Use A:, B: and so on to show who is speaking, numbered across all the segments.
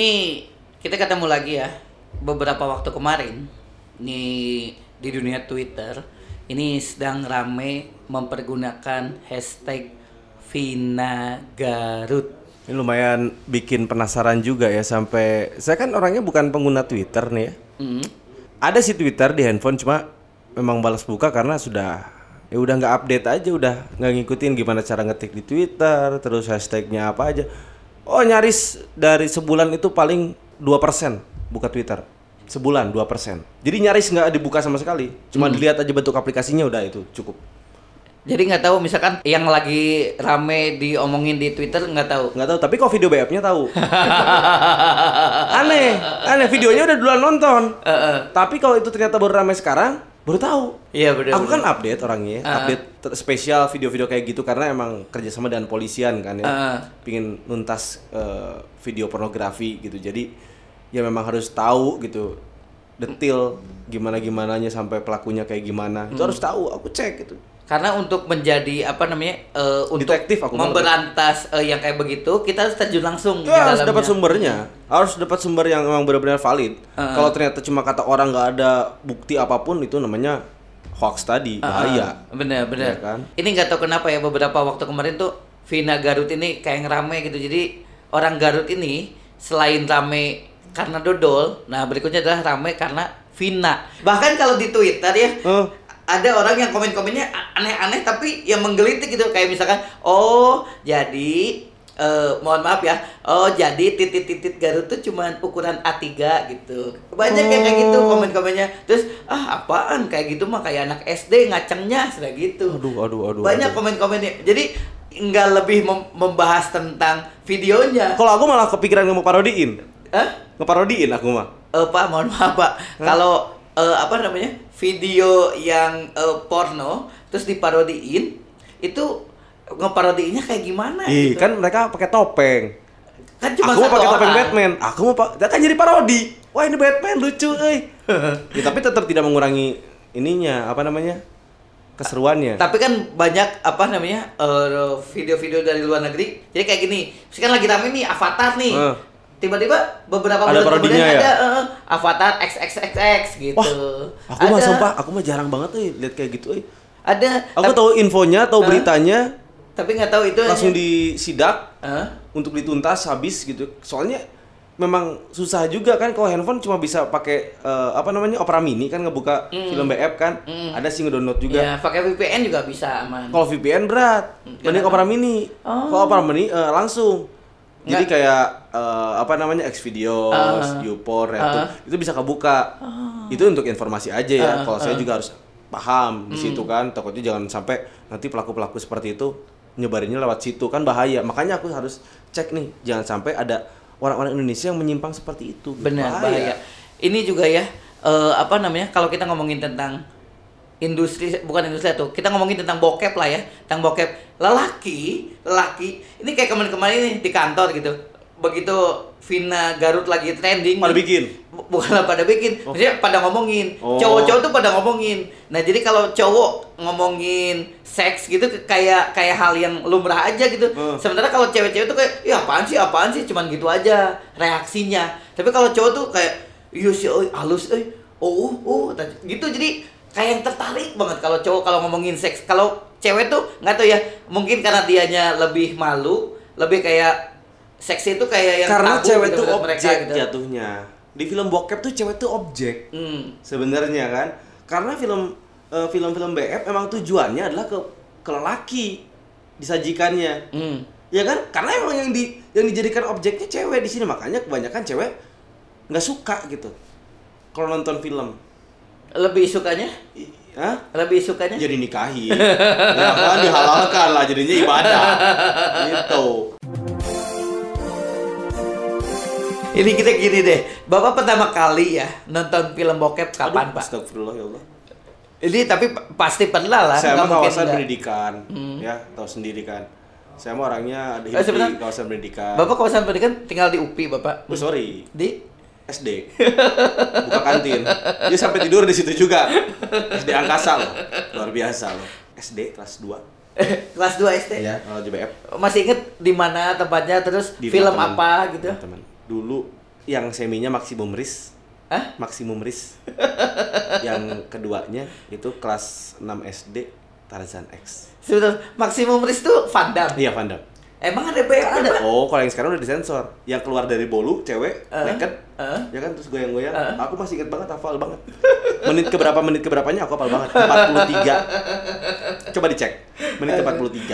A: ini kita ketemu lagi ya beberapa waktu kemarin nih di dunia Twitter ini sedang rame mempergunakan hashtag Vina Garut.
B: Ini lumayan bikin penasaran juga ya sampai saya kan orangnya bukan pengguna Twitter nih ya.
A: Hmm.
B: Ada sih Twitter di handphone cuma memang balas buka karena sudah ya udah nggak update aja udah nggak ngikutin gimana cara ngetik di Twitter terus hashtagnya apa aja. Oh nyaris dari sebulan itu paling 2% buka Twitter. Sebulan 2%. Jadi nyaris nggak dibuka sama sekali. Cuma dilihat aja bentuk aplikasinya udah itu cukup.
A: Jadi nggak tahu misalkan yang lagi rame diomongin di Twitter nggak tahu.
B: Nggak tahu, tapi kok video BF-nya tahu. aneh, aneh videonya udah duluan nonton. Tapi kalau itu ternyata baru ramai sekarang, baru tahu.
A: Iya benar.
B: Aku kan update orangnya, ya. update spesial video-video kayak gitu karena emang kerjasama dengan polisian kan ya,
A: Heeh.
B: pingin nuntas eh, video pornografi gitu. Jadi ya memang harus tahu gitu detail gimana gimananya sampai pelakunya kayak gimana.
A: Hmm.
B: Itu harus tahu. Aku cek gitu.
A: Karena untuk menjadi apa namanya eh, untuk
B: Detektif aku
A: memberantas eh, yang kayak begitu kita harus terjun langsung
B: Ya, harus dapat sumbernya. Harus dapat sumber yang memang benar-benar valid.
A: Heeh.
B: Kalau ternyata cuma kata orang nggak ada bukti apa pun itu namanya hoax tadi, bahaya.
A: Ah, bener bener.
B: Iya kan?
A: Ini nggak tahu kenapa ya beberapa waktu kemarin tuh Vina Garut ini kayak ngerame gitu. Jadi orang Garut ini selain rame karena dodol, nah berikutnya adalah rame karena Vina. Bahkan kalau di Twitter ya
B: Eh,
A: ada orang yang komen-komennya aneh-aneh tapi yang menggelitik gitu kayak misalkan oh jadi eh, mohon maaf ya oh jadi titit-titit Garut tuh cuman ukuran A3 gitu banyak yang kayak gitu
B: Oh.
A: komen-komennya terus ah apaan kayak gitu mah kayak anak SD ngacengnya sudah gitu
B: aduh, aduh, aduh.
A: banyak komen-komennya jadi nggak lebih mem- membahas tentang videonya
B: Kalau aku malah kepikiran mau parodiin.
A: Hah?
B: Ngeparodiin aku mah.
A: Eh Pak, mohon maaf Pak. Kalau eh, apa namanya video yang eh, porno terus diparodiin itu ngeparodiinnya kayak gimana?
B: Ih,
A: gitu?
B: kan mereka pakai topeng.
A: Kan cuma
B: aku mau pakai topeng. Batman. Aku mau pak, kan jadi parodi. Wah ini Batman lucu, euy. ya, tapi tetap tidak mengurangi ininya apa namanya keseruannya.
A: Tapi kan banyak apa namanya eh, video-video dari luar negeri. Jadi kayak gini, misalkan lagi rame nih Avatar nih.
B: Eh.
A: Tiba-tiba beberapa
B: Ada
A: bulan kemudian
B: ya?
A: ada eh, Avatar XXXX gitu.
B: Wah, aku mah
A: Ada.
B: sumpah, aku mah jarang banget tuh lihat kayak gitu. euy.
A: Ada.
B: Aku tahu infonya, tahu
A: Hah?
B: beritanya,
A: tapi nggak tahu itu
B: langsung
A: hanya-
B: disidak
A: Hah?
B: untuk dituntas habis gitu. Soalnya memang susah juga kan kalau handphone cuma bisa pakai eh, apa namanya Opera Mini kan ngebuka film BF kan. Ada sih ngedownload juga.
A: Ya, pakai VPN juga bisa aman.
B: Kalau VPN berat, mending
A: kenapa?
B: Opera Mini.
A: Oh.
B: Kalau Opera Mini eh, langsung. Jadi
A: Nggak.
B: kayak eh, apa namanya Xvideos,
A: Ah.
B: YouPorn,
A: Ah.
B: itu bisa kebuka. Itu untuk informasi aja ya.
A: Ah,
B: Kalau saya juga harus paham di
A: Hmm.
B: situ kan. Takutnya jangan sampai nanti pelaku-pelaku seperti itu nyebarinnya lewat situ kan bahaya. Makanya aku harus cek nih, jangan sampai ada orang-orang Indonesia yang menyimpang seperti itu.
A: Benar bahaya. Ini juga ya eh, apa namanya kalau kita ngomongin tentang industri bukan industri tuh. Kita ngomongin tentang bokep lah ya tentang bokep. Lelaki lelaki ini kayak kemarin-kemarin nih di kantor gitu. Begitu Vina Garut lagi trending.
B: Pada
A: nih,
B: bikin?
A: bu- bukanlah pada bikin.
B: Oh.
A: maksudnya pada ngomongin.
B: Oh.
A: cowok-cowok tuh pada ngomongin. Nah jadi kalau cowok ngomongin seks gitu kayak kayak hal yang lumrah aja gitu.
B: Hmm.
A: sementara kalau cewek-cewek tuh kayak ya apaan sih apaan sih? Cuman gitu aja reaksinya. Tapi kalau cowok tuh kayak iya sih halus eh oh oh. Gitu. Jadi kayak yang tertarik banget kalau cowok kalau ngomongin seks kalau cewek tuh nggak tahu ya mungkin karena dianya lebih malu lebih kayak seks itu kayak yang
B: Karena
A: tabu
B: cewek
A: gitu
B: tuh
A: menurut
B: objek
A: mereka gitu.
B: jatuhnya. Di film bokep tuh cewek tuh objek.
A: Hmm.
B: sebenarnya kan karena film eh, film-film BF emang tujuannya adalah ke ke lelaki disajikannya
A: Hmm.
B: ya kan karena emang yang di yang dijadikan objeknya cewek di sini makanya kebanyakan cewek nggak suka gitu kalau nonton film
A: Lebih sukanya?
B: I- Hah?
A: Lebih sukanya?
B: jadi nikahi ya kan dihalalkan lah jadinya ibadah gitu
A: Ini kita gini deh, Bapak pertama kali ya nonton film bokep kapan
B: Aduh,
A: Pak?
B: Astagfirullah ya Allah
A: Ini tapi pa- pasti pernah lah.
B: saya mah
A: mungkin
B: kawasan
A: nggak.
B: pendidikan
A: Hmm.
B: ya tahu sendiri kan saya mah orangnya ada
A: Eh,
B: hidup di kawasan pendidikan
A: Bapak kawasan pendidikan tinggal di UPI Bapak.
B: Oh, sorry
A: Di
B: SD buka kantin dia sampai tidur di situ juga SD angkasa loh luar biasa loh SD kelas 2
A: kelas 2 SD.
B: ya kalau JBF
A: Masih inget di mana tempatnya terus
B: Di
A: film
B: teman.
A: apa gitu?
B: Teman dulu yang seminya maksimum risk
A: Hah?
B: maksimum risk yang keduanya itu kelas 6 SD Tarzan X
A: Sebentar, maksimum risk tuh Van Damme.
B: iya Van Damme.
A: Emang ada BF ada?
B: oh kalau yang sekarang udah disensor. Yang keluar dari bolu cewek
A: Eh,
B: naked.
A: eh.
B: ya kan terus goyang-goyang.
A: Eh.
B: aku masih inget banget hafal banget. Menit keberapa menit keberapanya aku hafal banget. 43 coba dicek. Menit ke 43
A: Aduh,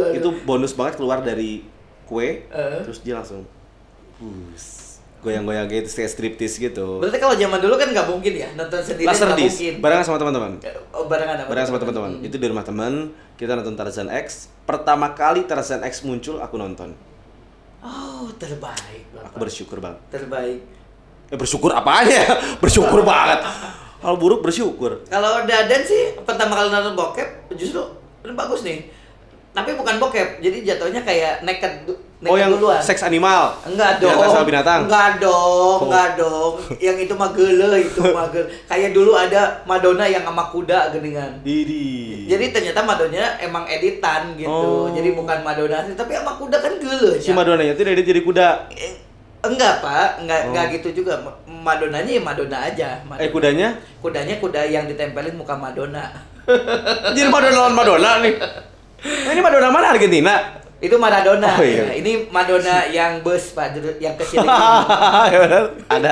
A: aduh.
B: itu bonus banget keluar dari kue
A: Eh.
B: terus dia langsung bus goyang-goyang gitu kayak striptease gitu
A: Berarti kalau zaman dulu kan nggak mungkin ya nonton sendiri
B: laser disc
A: mungkin.
B: barengan sama teman-teman
A: Oh, barengan apa?
B: bareng sama teman-teman itu di rumah teman kita nonton Tarzan X pertama kali Tarzan X muncul aku nonton
A: Oh, terbaik. Bapak.
B: aku bersyukur banget
A: Terbaik.
B: eh bersyukur apanya bersyukur banget hal buruk bersyukur
A: Kalau Dadan sih pertama kali nonton bokep justru ini bagus nih. Tapi bukan bokep, jadi jatuhnya kayak naked, naked
B: oh yang
A: duluan.
B: seks animal
A: Enggak dong.
B: sama binatang
A: Enggak dong,
B: Oh.
A: enggak dong. Yang itu mah gele itu mah gele. Kayak dulu ada Madonna yang sama kuda geningan.
B: Didi
A: Jadi ternyata Madonna emang editan gitu.
B: Oh.
A: Jadi bukan Madonna asli, tapi sama kuda kan gele.
B: si
A: ya.
B: Madonna itu dia jadi kuda
A: Eh, Enggak, Pak. Enggak
B: Oh.
A: enggak gitu juga. Ma- Madonnanya ya Madonna aja. Madonna.
B: eh kudanya
A: Kudanya kuda yang ditempelin muka Madonna.
B: jadi Madonna lawan Madonna nih Nah, ini Madonna mana Argentina?
A: Itu Maradona.
B: Oh, iya.
A: ya. Ini Madonna yang bus, Pak, yang kecil.
B: Ya benar, ada.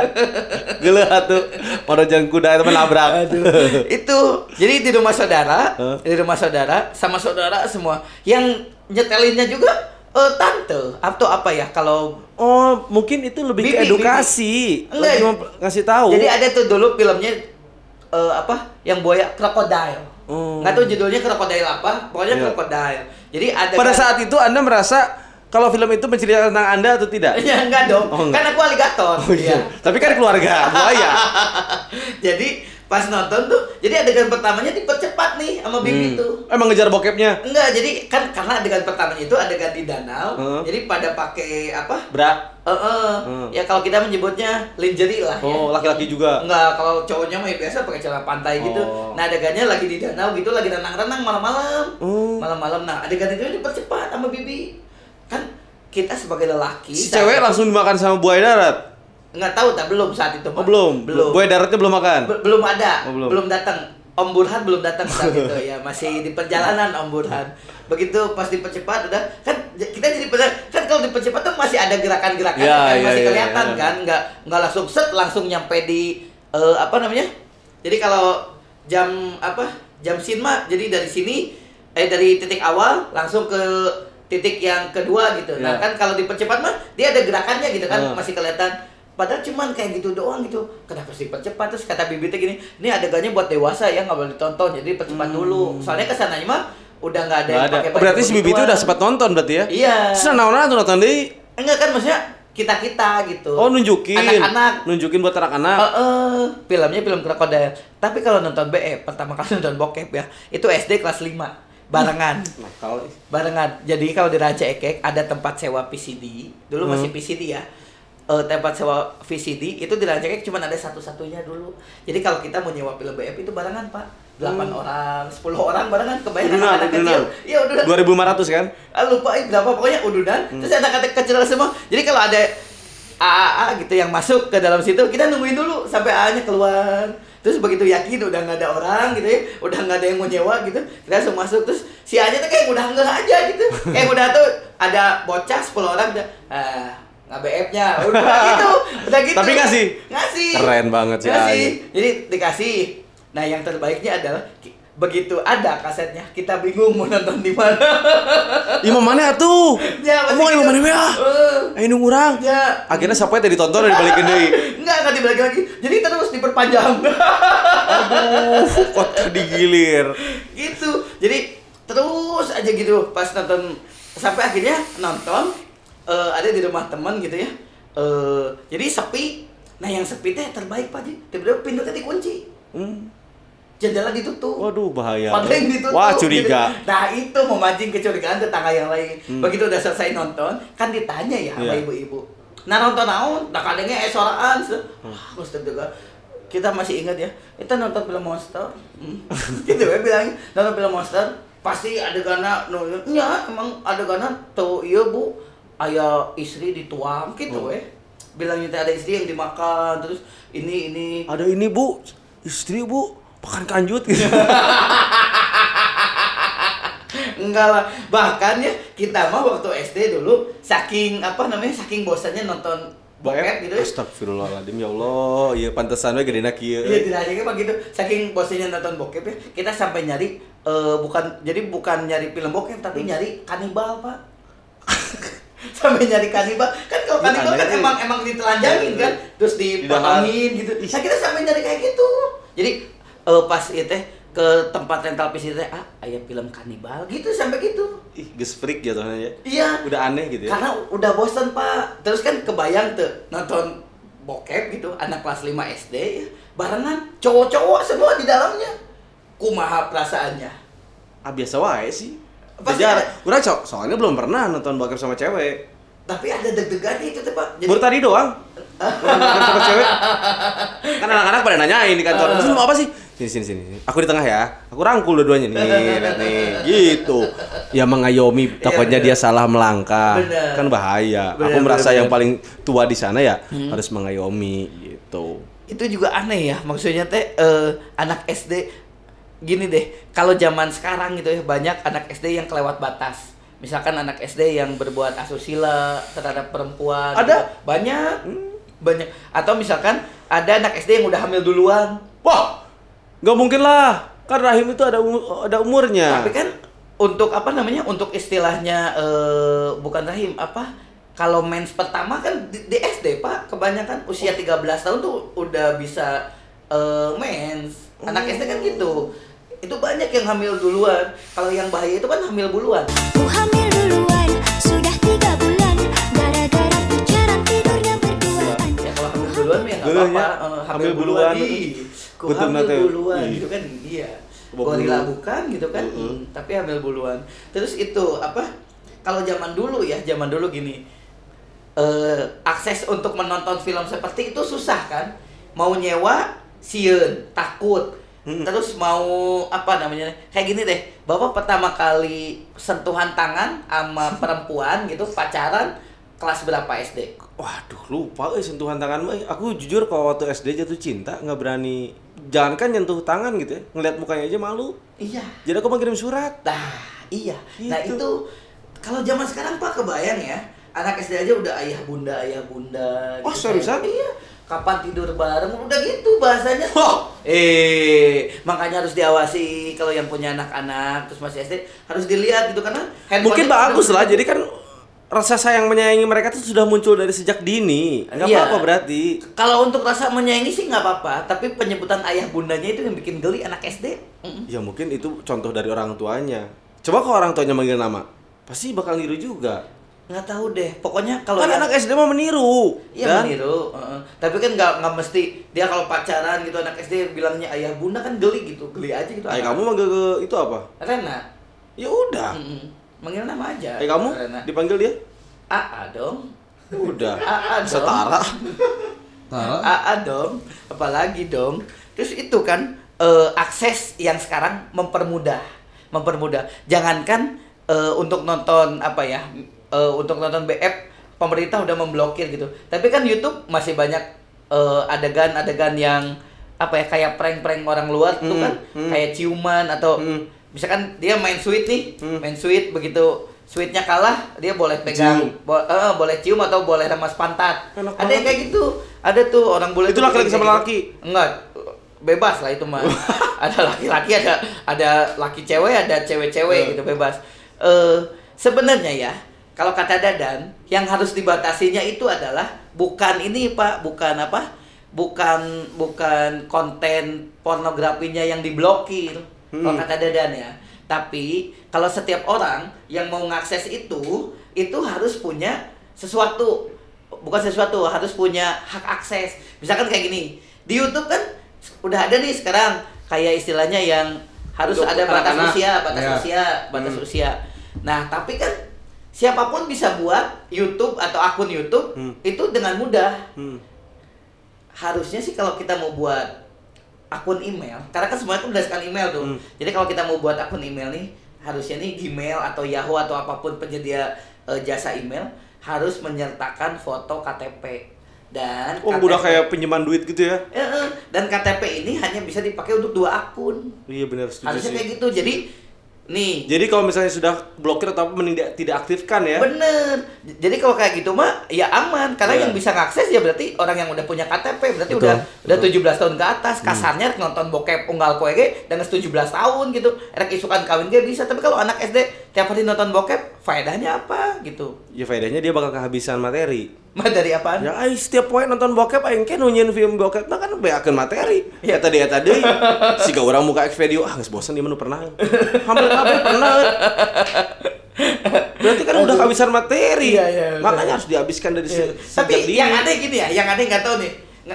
B: Gila tuh Madonna kuda itu menabrak.
A: Itu jadi di rumah saudara
B: Hah?
A: di rumah saudara sama saudara semua yang nyetelinnya juga eh, tante. Atau apa ya kalau
B: oh mungkin itu lebih ke
A: Bibi,
B: edukasi.
A: Enggak,
B: Lagi mau ngasih tahu.
A: Jadi ada tuh dulu filmnya eh, apa yang buaya crocodile
B: Oh.
A: nggak tahu judulnya crocodile apa pokoknya
B: Iya.
A: crocodile jadi ada
B: pada saat itu anda merasa kalau film itu menceritakan tentang anda atau tidak
A: ya enggak dong
B: Oh, enggak.
A: kan aku aligator
B: oh iya
A: Iya.
B: tapi kan keluarga buaya
A: jadi pas nonton tuh jadi adegan pertamanya dipercepat nih sama bibi
B: Hmm.
A: tuh
B: emang ngejar bokepnya
A: Enggak, jadi kan karena adegan pertamanya itu adegan di danau,
B: Heeh.
A: jadi pada pakai apa?
B: bra
A: Eh, eh,
B: Hmm.
A: ya kalau kita menyebutnya lingerie lah ya.
B: oh laki-laki juga
A: Enggak, kalau cowoknya mah ya biasa pakai celana pantai gitu.
B: Oh.
A: Nah, adegannya lagi di danau gitu, lagi renang-renang malam-malam.
B: Oh.
A: Malam-malam. Nah, adegan itu dipercepat sama bibi. Kan kita sebagai lelaki
B: si cewek langsung dimakan sama buaya darat
A: nggak tahu tak belum saat itu
B: oh belum
A: belum
B: buaya daratnya belum makan
A: Be- belum ada,
B: Oh, belum.
A: belum. datang. Om Burhan belum datang saat itu ya, masih di perjalanan Om Burhan. Begitu pas dipercepat udah kan kita jadi pada kan kalau dipercepat tuh masih ada gerakan-gerakan
B: Ya,
A: kan
B: ya,
A: masih
B: ya,
A: kelihatan
B: ya.
A: kan, nggak nggak langsung set langsung nyampe di eh, apa namanya? Jadi kalau jam apa? Jam sin mah jadi dari sini eh dari titik awal langsung ke titik yang kedua gitu. Nah,
B: Ya.
A: kan kalau dipercepat mah dia ada gerakannya gitu kan,
B: Ah.
A: masih kelihatan Padahal cuman kayak gitu doang gitu. Kenapa sih percepat terus kata bibitnya gini, ini adegannya buat dewasa ya nggak boleh ditonton. Jadi percepat dulu. Soalnya ke sananya mah udah nggak ada
B: Hmm.
A: Yang
B: ada.
A: pakai
B: Oh, berarti si Bibi itu udah sempat nonton berarti ya?
A: Iya.
B: Terus naon tuh nonton deh?
A: Enggak kan maksudnya kita-kita gitu.
B: Oh nunjukin.
A: Anak-anak.
B: Nunjukin buat anak-anak.
A: Eh, eh, filmnya film krokodil. Tapi kalau nonton BE, pertama kali nonton bokep ya, itu SD kelas 5. Barengan. Barengan. Jadi kalau di Ranca Ekek ada tempat sewa VCD. Dulu
B: Hmm.
A: masih VCD ya. Eh, tempat sewa VCD itu di cuma ada satu-satunya dulu. Jadi kalau kita mau nyewa film BF itu barengan, Pak. 8 orang, 10 orang barengan kebayang
B: Udunan,
A: anak-anak
B: udunan.
A: kecil. Iya, udah.
B: 2500 kan?
A: Ah, lupa eh, berapa pokoknya udunan.
B: Hmm.
A: Terus anak-anak kecil semua. Jadi kalau ada AAA gitu yang masuk ke dalam situ, kita nungguin dulu sampai A-nya keluar. Terus begitu yakin udah nggak ada orang gitu ya, udah nggak ada yang mau nyewa gitu, kita langsung masuk. Terus si A-nya tuh kayak udah nggak aja gitu. kayak udah tuh ada bocah 10 orang udah ah nggak BF-nya. Udah gitu, udah gitu.
B: Tapi ngasih?
A: Ngasih.
B: Keren banget si
A: Ngasih. Jadi dikasih. Nah, yang terbaiknya adalah begitu ada kasetnya, kita bingung mau nonton di mana.
B: Imam mana tuh?
A: Ya, gitu.
B: imam mana ya? Ayo nunggu orang.
A: Ya.
B: Akhirnya siapa yang ditonton dan dibalikin deui.
A: Enggak, enggak dibalik lagi. Jadi terus diperpanjang.
B: Aduh, kok digilir.
A: gitu. Jadi terus aja gitu pas nonton sampai akhirnya nonton eh, ada di rumah teman gitu ya. Eh, jadi sepi. Nah, yang sepi teh terbaik Pak Ji. Tiba-tiba pintu teh dikunci.
B: Hmm.
A: Jendela ditutup.
B: Waduh, bahaya.
A: Padahal yang ditutup.
B: Wah, curiga.
A: gitu. Nah, itu memancing kecurigaan tetangga yang lain.
B: Hmm.
A: Begitu udah selesai nonton, kan ditanya ya sama
B: Iya.
A: ibu-ibu. Nah, nonton naon? Nah, kadangnya esoraan.
B: Hmm.
A: Ah, Mesti juga. Kita masih ingat ya, kita nonton film monster. Hmm. gitu ya bilangnya, nonton film monster. Pasti adeganna no, ya emang adeganna tuh iya Bu, ayah istri dituang gitu
B: Hmm.
A: eh. bilangnya ada istri yang dimakan terus ini ini
B: Ada ini bu, istri bu, makan kanjut gitu.
A: enggak lah bahkan ya kita mah waktu SD dulu saking apa namanya saking bosannya nonton bokep gitu ya
B: Astagfirullahaladzim ya Allah, iya pantesan we gedena kieu.
A: Iya tidak aja kayak gitu. Saking bosannya nonton bokep ya, kita sampai nyari eh, bukan jadi bukan nyari film bokep tapi
B: Hmm.
A: nyari kanibal pak. sampai nyari kanibal kan kalau
B: Iya,
A: kanibal
B: aneh
A: kan emang emang ditelanjangin kan, terus
B: Didahar.
A: dipotongin gitu. Nah kita sampai nyari kayak gitu. Jadi eh, pas itu teh ke tempat rental PC teh ah ayah film kanibal gitu sampai gitu.
B: Ih, geus freak jatuhnya ya.
A: Iya.
B: Udah aneh gitu ya.
A: Karena udah bosan pak Terus kan kebayang tuh Nonton bokep gitu Anak kelas 5 SD ya Barengan Cowok-cowok semua di dalamnya Kumaha perasaannya
B: Ah biasa wae sih.
A: Pasti.
B: Urang so, soalnya belum pernah nonton bokep sama cewek.
A: Tapi ada deg-degan itu tuh pak Jadi
B: Baru tadi doang. Nonton sama cewek. Kan anak-anak pada nanyain di kantor. Terus lu mau apa sih? Sini sini sini. Aku di tengah ya. Aku rangkul dua-duanya nih, lihat nih. Gitu. Ya mengayomi takutnya
A: bener.
B: dia salah melangkah.
A: Bener.
B: Kan bahaya.
A: Bener,
B: Aku merasa
A: bener,
B: yang paling tua di sana ya harus mengayomi gitu.
A: itu juga aneh ya maksudnya teh eh, anak SD gini deh kalau zaman sekarang gitu ya banyak anak SD yang kelewat batas. Misalkan anak SD yang berbuat asusila terhadap perempuan
B: Ada?
A: gitu. banyak. Banyak. Atau misalkan ada anak SD yang udah hamil duluan.
B: Wah, nggak mungkin lah. Kan rahim itu ada umu- ada umurnya.
A: tapi kan untuk apa namanya untuk istilahnya eh, bukan rahim apa? Kalau mens pertama kan di, di SD pak. Kebanyakan usia 13 tahun tuh udah bisa eh, mens. Anak SD kan gitu itu banyak yang hamil duluan. Kalau yang bahaya itu kan hamil buluan
C: Ku hamil duluan, sudah tiga bulan. Gara-gara pacaran tidurnya berduaan
A: ya kalau hamil duluan ya nggak
B: Duluan
A: apa-apa
B: ya,
A: Eh, hamil,
B: duluan.
A: ku hamil duluan
B: Ih.
A: gitu kan? Iya. Gorila bukan gitu kan?
B: Mm-mm.
A: Hmm, tapi hamil buluan terus itu apa? Kalau zaman dulu ya zaman dulu gini. Eh akses untuk menonton film seperti itu susah kan? Mau nyewa sieun takut
B: Mm.
A: terus mau apa namanya kayak gini deh bapak pertama kali sentuhan tangan sama perempuan gitu pacaran kelas berapa SD
B: Waduh, lupa euy sentuhan tangan mah. Aku jujur kalau waktu SD jatuh cinta nggak berani jangankan nyentuh tangan gitu ya. Ngeliat mukanya aja malu.
A: iya
B: Jadi aku mau kirim surat.
A: Nah, iya. Nah,
B: Gitu.
A: itu kalau zaman sekarang Pak kebayang ya. Anak SD aja udah ayah bunda, ayah bunda.
B: Oh,
A: gitu.
B: seriusan?
A: Iya. Kapan tidur bareng udah gitu bahasanya.
B: Wah.
A: Eh, makanya harus diawasi kalau yang punya anak-anak terus masih SD harus dilihat gitu karena
B: Mungkin bagus lah. Jadi kan rasa sayang menyayangi mereka itu sudah muncul dari sejak dini. Nggak
A: Iya.
B: apa-apa berarti.
A: Kalau untuk rasa menyayangi sih nggak apa-apa, tapi penyebutan ayah bundanya itu yang bikin geli anak SD.
B: Ya mungkin itu contoh dari orang tuanya. Coba kalau orang tuanya manggil nama, pasti bakal niru juga.
A: Nggak tahu deh. Pokoknya kalau
B: Kan anak SD mah meniru.
A: Iya
B: Dan
A: meniru, heeh. tapi kan nggak nggak mesti dia kalau pacaran gitu anak SD bilangnya ayah bunda kan geli gitu, geli aja gitu.
B: Ay,
A: anak.
B: kamu manggil ke itu apa?
A: Rena,
B: Ya udah.
A: Mm-mm. manggil nama aja.
B: Eh kamu
A: Rena.
B: dipanggil dia?
A: Aa dong,
B: Udah.
A: Aa dong,
B: Setara.
A: Aa dong, apalagi dong. Terus itu kan eh, akses yang sekarang mempermudah, mempermudah. Jangankan eh, untuk nonton apa ya, eh, untuk nonton BF pemerintah udah memblokir gitu. Tapi kan YouTube masih banyak eh, adegan-adegan yang apa ya kayak prank-prank orang luar tuh
B: Hmm,
A: kan
B: hmm.
A: kayak ciuman atau
B: Hmm.
A: misalkan dia main sweet nih,
B: Hmm.
A: main sweet begitu sweetnya kalah dia boleh pegang,
B: Cium.
A: bo- eh, boleh cium atau boleh remas pantat.
B: Enak
A: Ada yang kayak gitu. Ada tuh orang bule
B: Itu
A: tuh
B: laki-laki sama
A: gitu.
B: laki?
A: Enggak, bebas lah itu mah. ada laki-laki, ada ada laki cewek, ada cewek-cewek
B: Eh.
A: gitu bebas. Eh sebenarnya ya, kalau kata Dadan, yang harus dibatasinya itu adalah bukan ini Pak, bukan apa? Bukan bukan konten pornografinya yang diblokir. Kalau
B: Hmm.
A: kata Dadan ya. Tapi kalau setiap orang yang mau ngakses itu, itu harus punya sesuatu bukan sesuatu harus punya hak akses misalkan kayak gini di YouTube kan udah ada nih sekarang kayak istilahnya yang harus
B: Untuk
A: ada batas
B: anak-anak.
A: usia batas
B: Ya.
A: usia batas
B: Hmm.
A: usia nah tapi kan siapa pun bisa buat YouTube atau akun YouTube
B: Hmm.
A: itu dengan mudah
B: Hmm.
A: harusnya sih kalau kita mau buat akun email karena kan semuanya kan berdasarkan email tuh
B: Hmm.
A: jadi kalau kita mau buat akun email nih harusnya nih Gmail atau Yahoo atau apa pun penyedia eh, jasa email harus menyertakan foto KTP Dan
B: Oh, udah kayak pinjaman duit gitu ya?
A: Eh, eh. dan KTP ini hanya bisa dipakai untuk dua akun.
B: Iya benar setuju
A: Harusnya
B: sih.
A: kayak gitu. Jadi nih
B: Jadi kalau misalnya sudah blokir atau mending tidak, tidak aktifkan ya.
A: Bener. Jadi kalau kayak gitu mah ya aman karena
B: Iya.
A: yang bisa ngakses ya berarti orang yang udah punya KTP berarti
B: Betul,
A: udah udah
B: betul.
A: 17 tahun ke atas. Kasarnya nonton bokep unggal poe ge dengan 17 tahun gitu. Rek isukan kawin ge bisa. Tapi kalau anak SD tiap hari nonton bokep, faedahnya apa gitu?
B: Ya faedahnya dia bakal kehabisan materi.
A: Mah dari apaan?
B: Ya ay setiap poin nonton bokep aing kan nunyin film bokep nah kan beakeun materi. Ya tadi ya tadi siga orang muka X video ah geus bosan di mana pernah. Hampir hampir pernah. Berarti kan udah kehabisan materi.
A: Iya, iya.
B: Makanya harus dihabiskan dari
A: Iya. Tapi
B: dini.
A: yang aneh gini ya, yang aneh nggak tahu nih.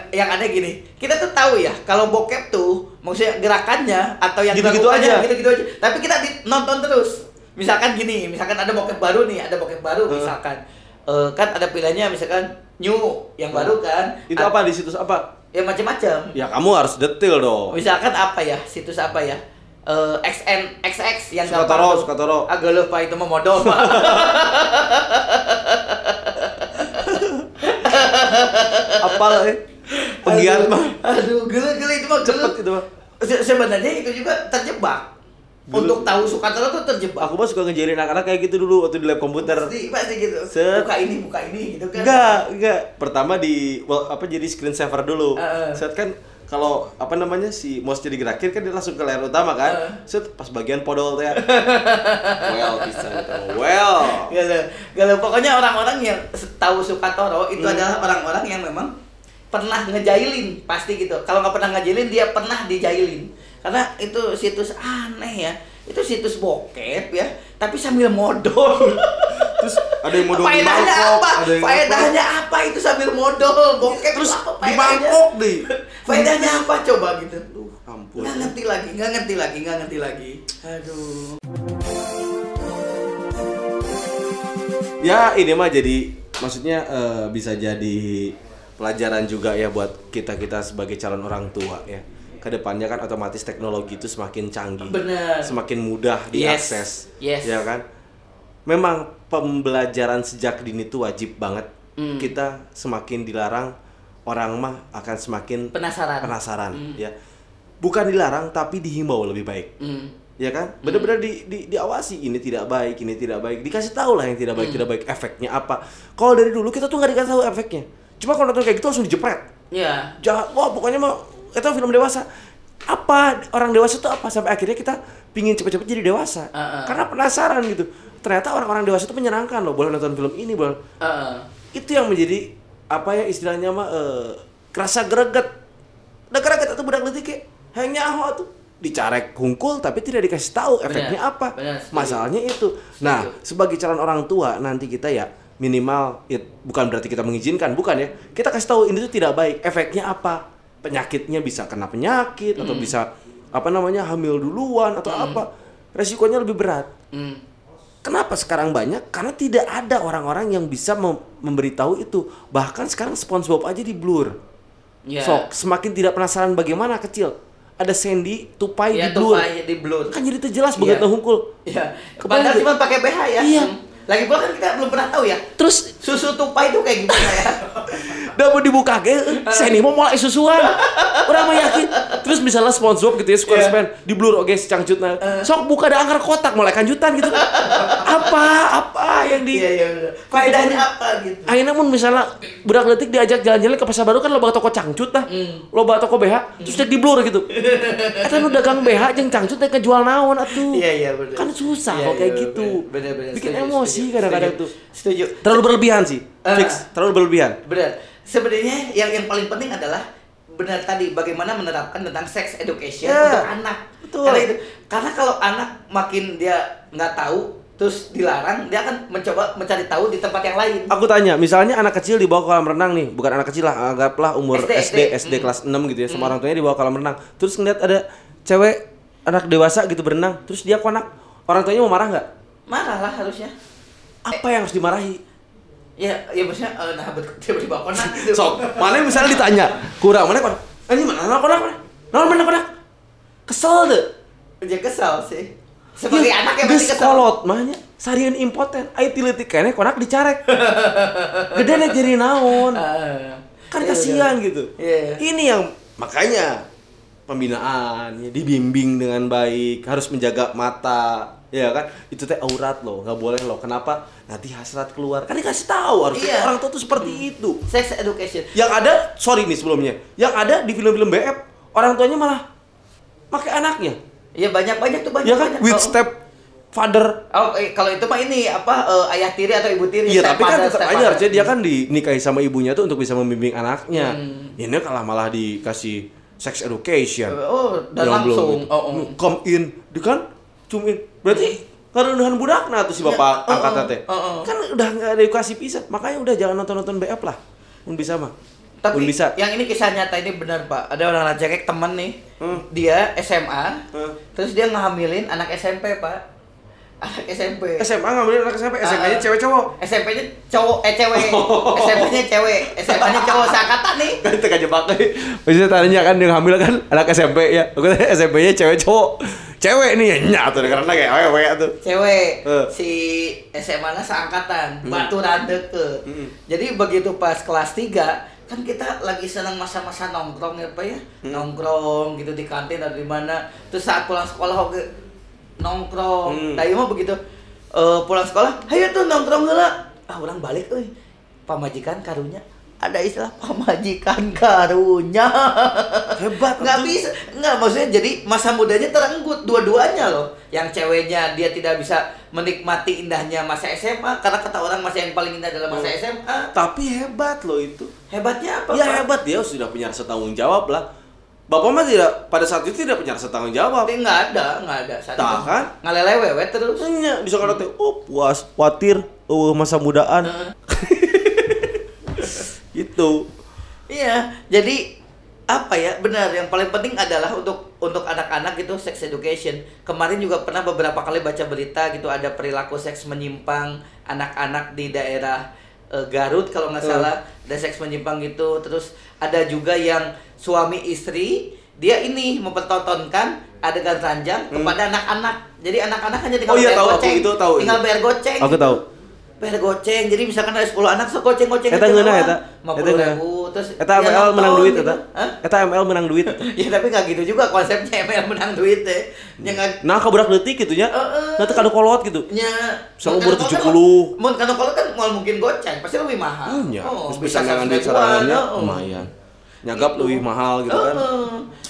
A: Yang aneh gini, kita tuh tahu ya kalau bokep tuh maksudnya gerakannya atau yang
B: Gitu-gitu
A: dilakukannya
B: aja.
A: gitu-gitu aja. Tapi kita nonton terus. Misalkan gini, misalkan ada bokep baru nih, ada bokep baru misalkan. Eh, kan ada pilihannya misalkan new yang baru kan.
B: Itu
A: A-
B: apa di situs apa?
A: Ya macam-macam.
B: Ya kamu harus detail dong.
A: Misalkan apa ya? Situs apa ya? Eh, XN XX yang
B: Sukatoro. Sukatoro.
A: Agak lupa itu mah modal Pak.
B: Apalah eh. Penggiat
A: Aduh,
B: mah.
A: Aduh, gila-gila itu mah.
B: Cepet itu mah.
A: Se- sebenarnya itu juga terjebak.
B: Dulu.
A: Untuk tahu Sukatoro tuh terjebak.
B: Aku mah suka ngejailin anak-anak kayak gitu dulu waktu di lab komputer.
A: Pasti, pasti gitu.
B: Set.
A: Buka ini, buka ini gitu kan.
B: Enggak, enggak. Pertama di well, apa jadi screen saver dulu.
A: Heeh.
B: Set kan kalau apa namanya si mouse-nya digerakin kan dia langsung ke layar utama kan.
A: Heeh.
B: Set pas bagian podol teh. well bisa gitu. Well.
A: Gila, gila. Pokoknya orang-orang yang tahu Sukatoro itu
B: Hmm.
A: adalah orang-orang yang memang pernah ngejailin pasti gitu. Kalau nggak pernah ngejailin dia pernah dijailin. Karena itu situs aneh ya. Itu situs bokep ya, tapi sambil modal.
B: Terus ada yang modal di mangkok,
A: apa?
B: ada yang
A: Faedahnya apa? itu sambil modal bokep
B: Terus
A: apa
B: di mangkok deh.
A: Faedahnya apa coba gitu?
B: Aduh, ampun.
A: Nggak ngerti lagi, nggak ngerti lagi, nggak ngerti lagi. Aduh.
B: Ya ini mah jadi maksudnya eh, bisa jadi pelajaran juga ya buat kita kita sebagai calon orang tua ya. Ke depannya kan otomatis teknologi itu semakin canggih,
A: Bener.
B: semakin mudah diakses,
A: Yes.
B: ya kan? Memang pembelajaran sejak dini itu wajib banget.
A: Hmm.
B: Kita semakin dilarang, orang mah akan semakin
A: Penasaran.
B: penasaran,
A: Hmm.
B: ya. Bukan dilarang tapi dihimbau lebih baik
A: Hmm.
B: ya kan benar-benar di, di diawasi ini tidak baik ini tidak baik dikasih tahu lah yang tidak baik
A: Hmm.
B: tidak baik efeknya apa kalau dari dulu kita tuh nggak dikasih tahu efeknya cuma kalau nonton kayak gitu langsung dijepret
A: Ya.
B: jahat wah pokoknya mah itu film dewasa. Apa orang dewasa tuh apa? Sampai akhirnya kita pingin cepet-cepet jadi dewasa.
A: Uh-uh.
B: karena penasaran gitu. Ternyata orang-orang dewasa itu menyenangkan loh boleh nonton film ini boleh
A: Heeh.
B: itu yang menjadi apa ya istilahnya mah eh, kerasa greget. Nah greget itu budak letik kayak hanya tuh dicarek hungkul tapi tidak dikasih tahu efeknya apa.
A: benar, setuju.
B: masalahnya itu. Nah sebagai calon orang tua nanti kita ya minimal ya, bukan berarti kita mengizinkan bukan ya. Kita kasih tahu ini tuh tidak baik efeknya apa penyakitnya bisa kena penyakit atau
A: Hmm.
B: bisa apa namanya hamil duluan atau apa resikonya lebih berat
A: Hmm.
B: Kenapa sekarang banyak? Karena tidak ada orang-orang yang bisa mem- memberitahu itu. Bahkan sekarang SpongeBob aja di blur.
A: Ya.
B: Sok, semakin tidak penasaran bagaimana kecil. Ada Sandy, tupai
A: Ya,
B: di blur.
A: tupai di blur.
B: Kan jadi terjelas
A: Iya.
B: begitu hungkul.
A: Iya.
B: Kebayang
A: Padahal
B: nggak?
A: cuma pakai BH ya.
B: Iya.
A: Hmm. Lagi pula kan kita belum pernah tahu ya.
B: Terus
A: Susu tupai itu kayak gimana ya?
B: udah mau dibuka ge, Sandy mau mulai susuan. Orang mah yakin. Terus misalnya SpongeBob gitu ya, SquarePants di blur oke si cangcutna. Sok buka ada angker kotak mulai kanjutan gitu. apa? Apa yang di
A: Iya, iya. Faedahnya apa gitu?
B: Akhirnya mun misalnya budak letik diajak jalan-jalan ke pasar baru kan loba toko cangcut dah.
A: Hmm.
B: Loba toko BH, terus dek di blur gitu. Eta nu dagang BH jeung cangcut teh kejual naon atuh.
A: Iya, iya, bener.
B: Kan susah
A: Iya,
B: kalau kayak
A: iya,
B: gitu.
A: Bener, bener.
B: Bikin
A: Setuju,
B: emosi kadang-kadang tuh.
A: Setuju.
B: Terlalu berlebihan sih.
A: Ah.
B: Fix, terlalu berlebihan.
A: Benar. Sebenarnya yang yang paling penting adalah benar tadi bagaimana menerapkan tentang sex education
B: Ya,
A: untuk anak.
B: betul.
A: Karena itu karena kalau anak makin dia nggak tahu terus dilarang, dia akan mencoba mencari tahu di tempat yang lain.
B: Aku tanya, misalnya anak kecil dibawa ke kolam renang nih, bukan anak kecil lah, anggaplah umur
A: SD,
B: SD, SD,
A: Hmm.
B: kelas 6 gitu ya, sama orang tuanya dibawa ke kolam renang. Terus ngeliat ada cewek anak dewasa gitu berenang, terus dia konak, orang tuanya mau marah nggak?
A: Marah lah harusnya.
B: Apa yang harus dimarahi?
A: Ya, ya maksudnya eh, nah bet- dibawa konak gitu.
B: Sok, mana misalnya ditanya, kurang mana konak? Ini mana konak konak? Mana mana konak? Kesel deh.
A: Dia kesal sih. Sebagai
B: Ya,
A: anak yang pasti kesal.
B: kolot mahnya sarian impoten. Ai tileutik keneh konak dicarek. Gede nih jadi naon.
A: Eh,
B: Kan
A: Iya,
B: kasihan
A: benar.
B: gitu.
A: Iya.
B: Ini yang makanya pembinaan ya, dibimbing dengan baik, harus menjaga mata, ya kan? Itu teh aurat loh, nggak boleh loh. Kenapa? Nanti hasrat keluar. Kan dikasih tahu harusnya
A: Iya.
B: orang tua tuh seperti itu.
A: Sex education.
B: Yang ada, sorry nih sebelumnya, yang ada di film-film BF orang tuanya malah pakai anaknya,
A: Iya banyak-banyak tuh banyak.
B: ya kan?
A: banyak.
B: With
A: Oh,
B: step father.
A: Oh, eh, kalau itu mah ini apa eh, ayah tiri atau ibu tiri?
B: Iya, tapi kan tetap aja harusnya dia kan dinikahi sama ibunya tuh untuk bisa membimbing anaknya.
A: Hmm.
B: Ini kalah malah dikasih sex education.
A: Oh, dan
B: Yang belum
A: langsung.
B: gitu.
A: Oh, oh.
B: Come in, di kan cum in. Berarti karena budak nah tuh si bapak
A: Ya,
B: angkat
A: oh,
B: teh.
A: oh, oh.
B: Kan udah nggak ada edukasi pisah. Makanya udah jangan nonton-nonton BF lah. Pun bisa mah.
A: Tapi
B: Pun bisa.
A: yang ini kisah nyata ini benar pak. Ada orang cekek temen nih,
B: Hmm.
A: dia SMA,
B: Hmm.
A: terus dia ngehamilin anak SMP pak, anak SMP.
B: SMA ngambilin anak SMP, SMA-nya
A: Ah.
B: cewek cowok.
A: SMP-nya cowok, eh cewek,
B: Oh.
A: SMP-nya cewek, SMA-nya cowok seangkatan nih.
B: Kan itu kejebak Maksudnya tanya kan yang hamil kan anak SMP ya. Aku tanya SMP-nya cewek cowok. Cewek nih ya nyatu karena kayak wewe tuh.
A: cewek
B: Eh.
A: si SMA nya seangkatan
B: Hmm.
A: baturan deket
B: Hmm.
A: jadi begitu pas kelas 3 kan kita lagi senang masa-masa nongkrong ya pak ya
B: Hmm.
A: nongkrong gitu di kantin atau di mana terus saat pulang sekolah oke nongkrong
B: Hmm.
A: nah iya mah begitu eh, pulang sekolah ayo tuh nongkrong lah ah orang balik euy pamajikan karunya ada istilah pamajikan karunya
B: Hebat,
A: nggak
B: betul.
A: bisa nggak maksudnya jadi masa mudanya terenggut dua-duanya loh yang ceweknya dia tidak bisa menikmati indahnya masa SMA karena kata orang masa yang paling indah adalah masa
B: Oh.
A: SMA
B: Tapi hebat loh itu.
A: hebatnya apa
B: Ya
A: Pak?
B: hebat dia sudah punya rasa tanggung jawab lah. Bapak mah tidak pada saat itu tidak punya rasa tanggung jawab.
A: nggak ada nggak ada saat
B: Tah,
A: itu.
B: kan?
A: ngalele wewe terus
B: Hanya bisa kata teh, oh puas, khawatir, oh masa mudaan. gitu.
A: Iya, jadi apa ya benar yang paling penting adalah untuk untuk anak-anak gitu sex education. Kemarin juga pernah beberapa kali baca berita gitu ada perilaku seks menyimpang anak-anak di daerah eh, Garut kalau nggak
B: Hmm.
A: salah ada seks menyimpang gitu. Terus ada juga yang suami istri dia ini mempertontonkan adegan ranjang kepada anak-anak. Jadi anak-anak hanya tinggal
B: Hmm. Oh iya,
A: bayar
B: tahu, aku
A: goceng.
B: itu tahu,
A: tinggal
B: itu.
A: bayar goceng.
B: Aku tahu.
A: Bayar goceng. Jadi misalkan ada 10 anak so goceng-goceng
B: Eta ngeunah eta.
A: lima
B: Eta
A: puluh
B: ngeunah.
A: ribu terus
B: Eta
A: dia
B: ML menang duit eta.
A: Hah?
B: Eta ML menang duit. eta.
A: ya tapi nggak gitu juga konsepnya ML menang duit teh nya nggak
B: Nah, kabudak leutik gitu nya.
A: Heeh.
B: Nah, teu kadu kolot gitu.
A: nya mun
B: umur
A: kan-
B: 70.
A: mun kalau kalau kan mau mungkin goceng pasti lebih mahal
B: Hmm, ya.
A: oh,
B: Terus
A: bisa
B: bisa ngangan duit
A: oh.
B: lumayan. Nyagap
A: Gitu.
B: lebih mahal gitu kan.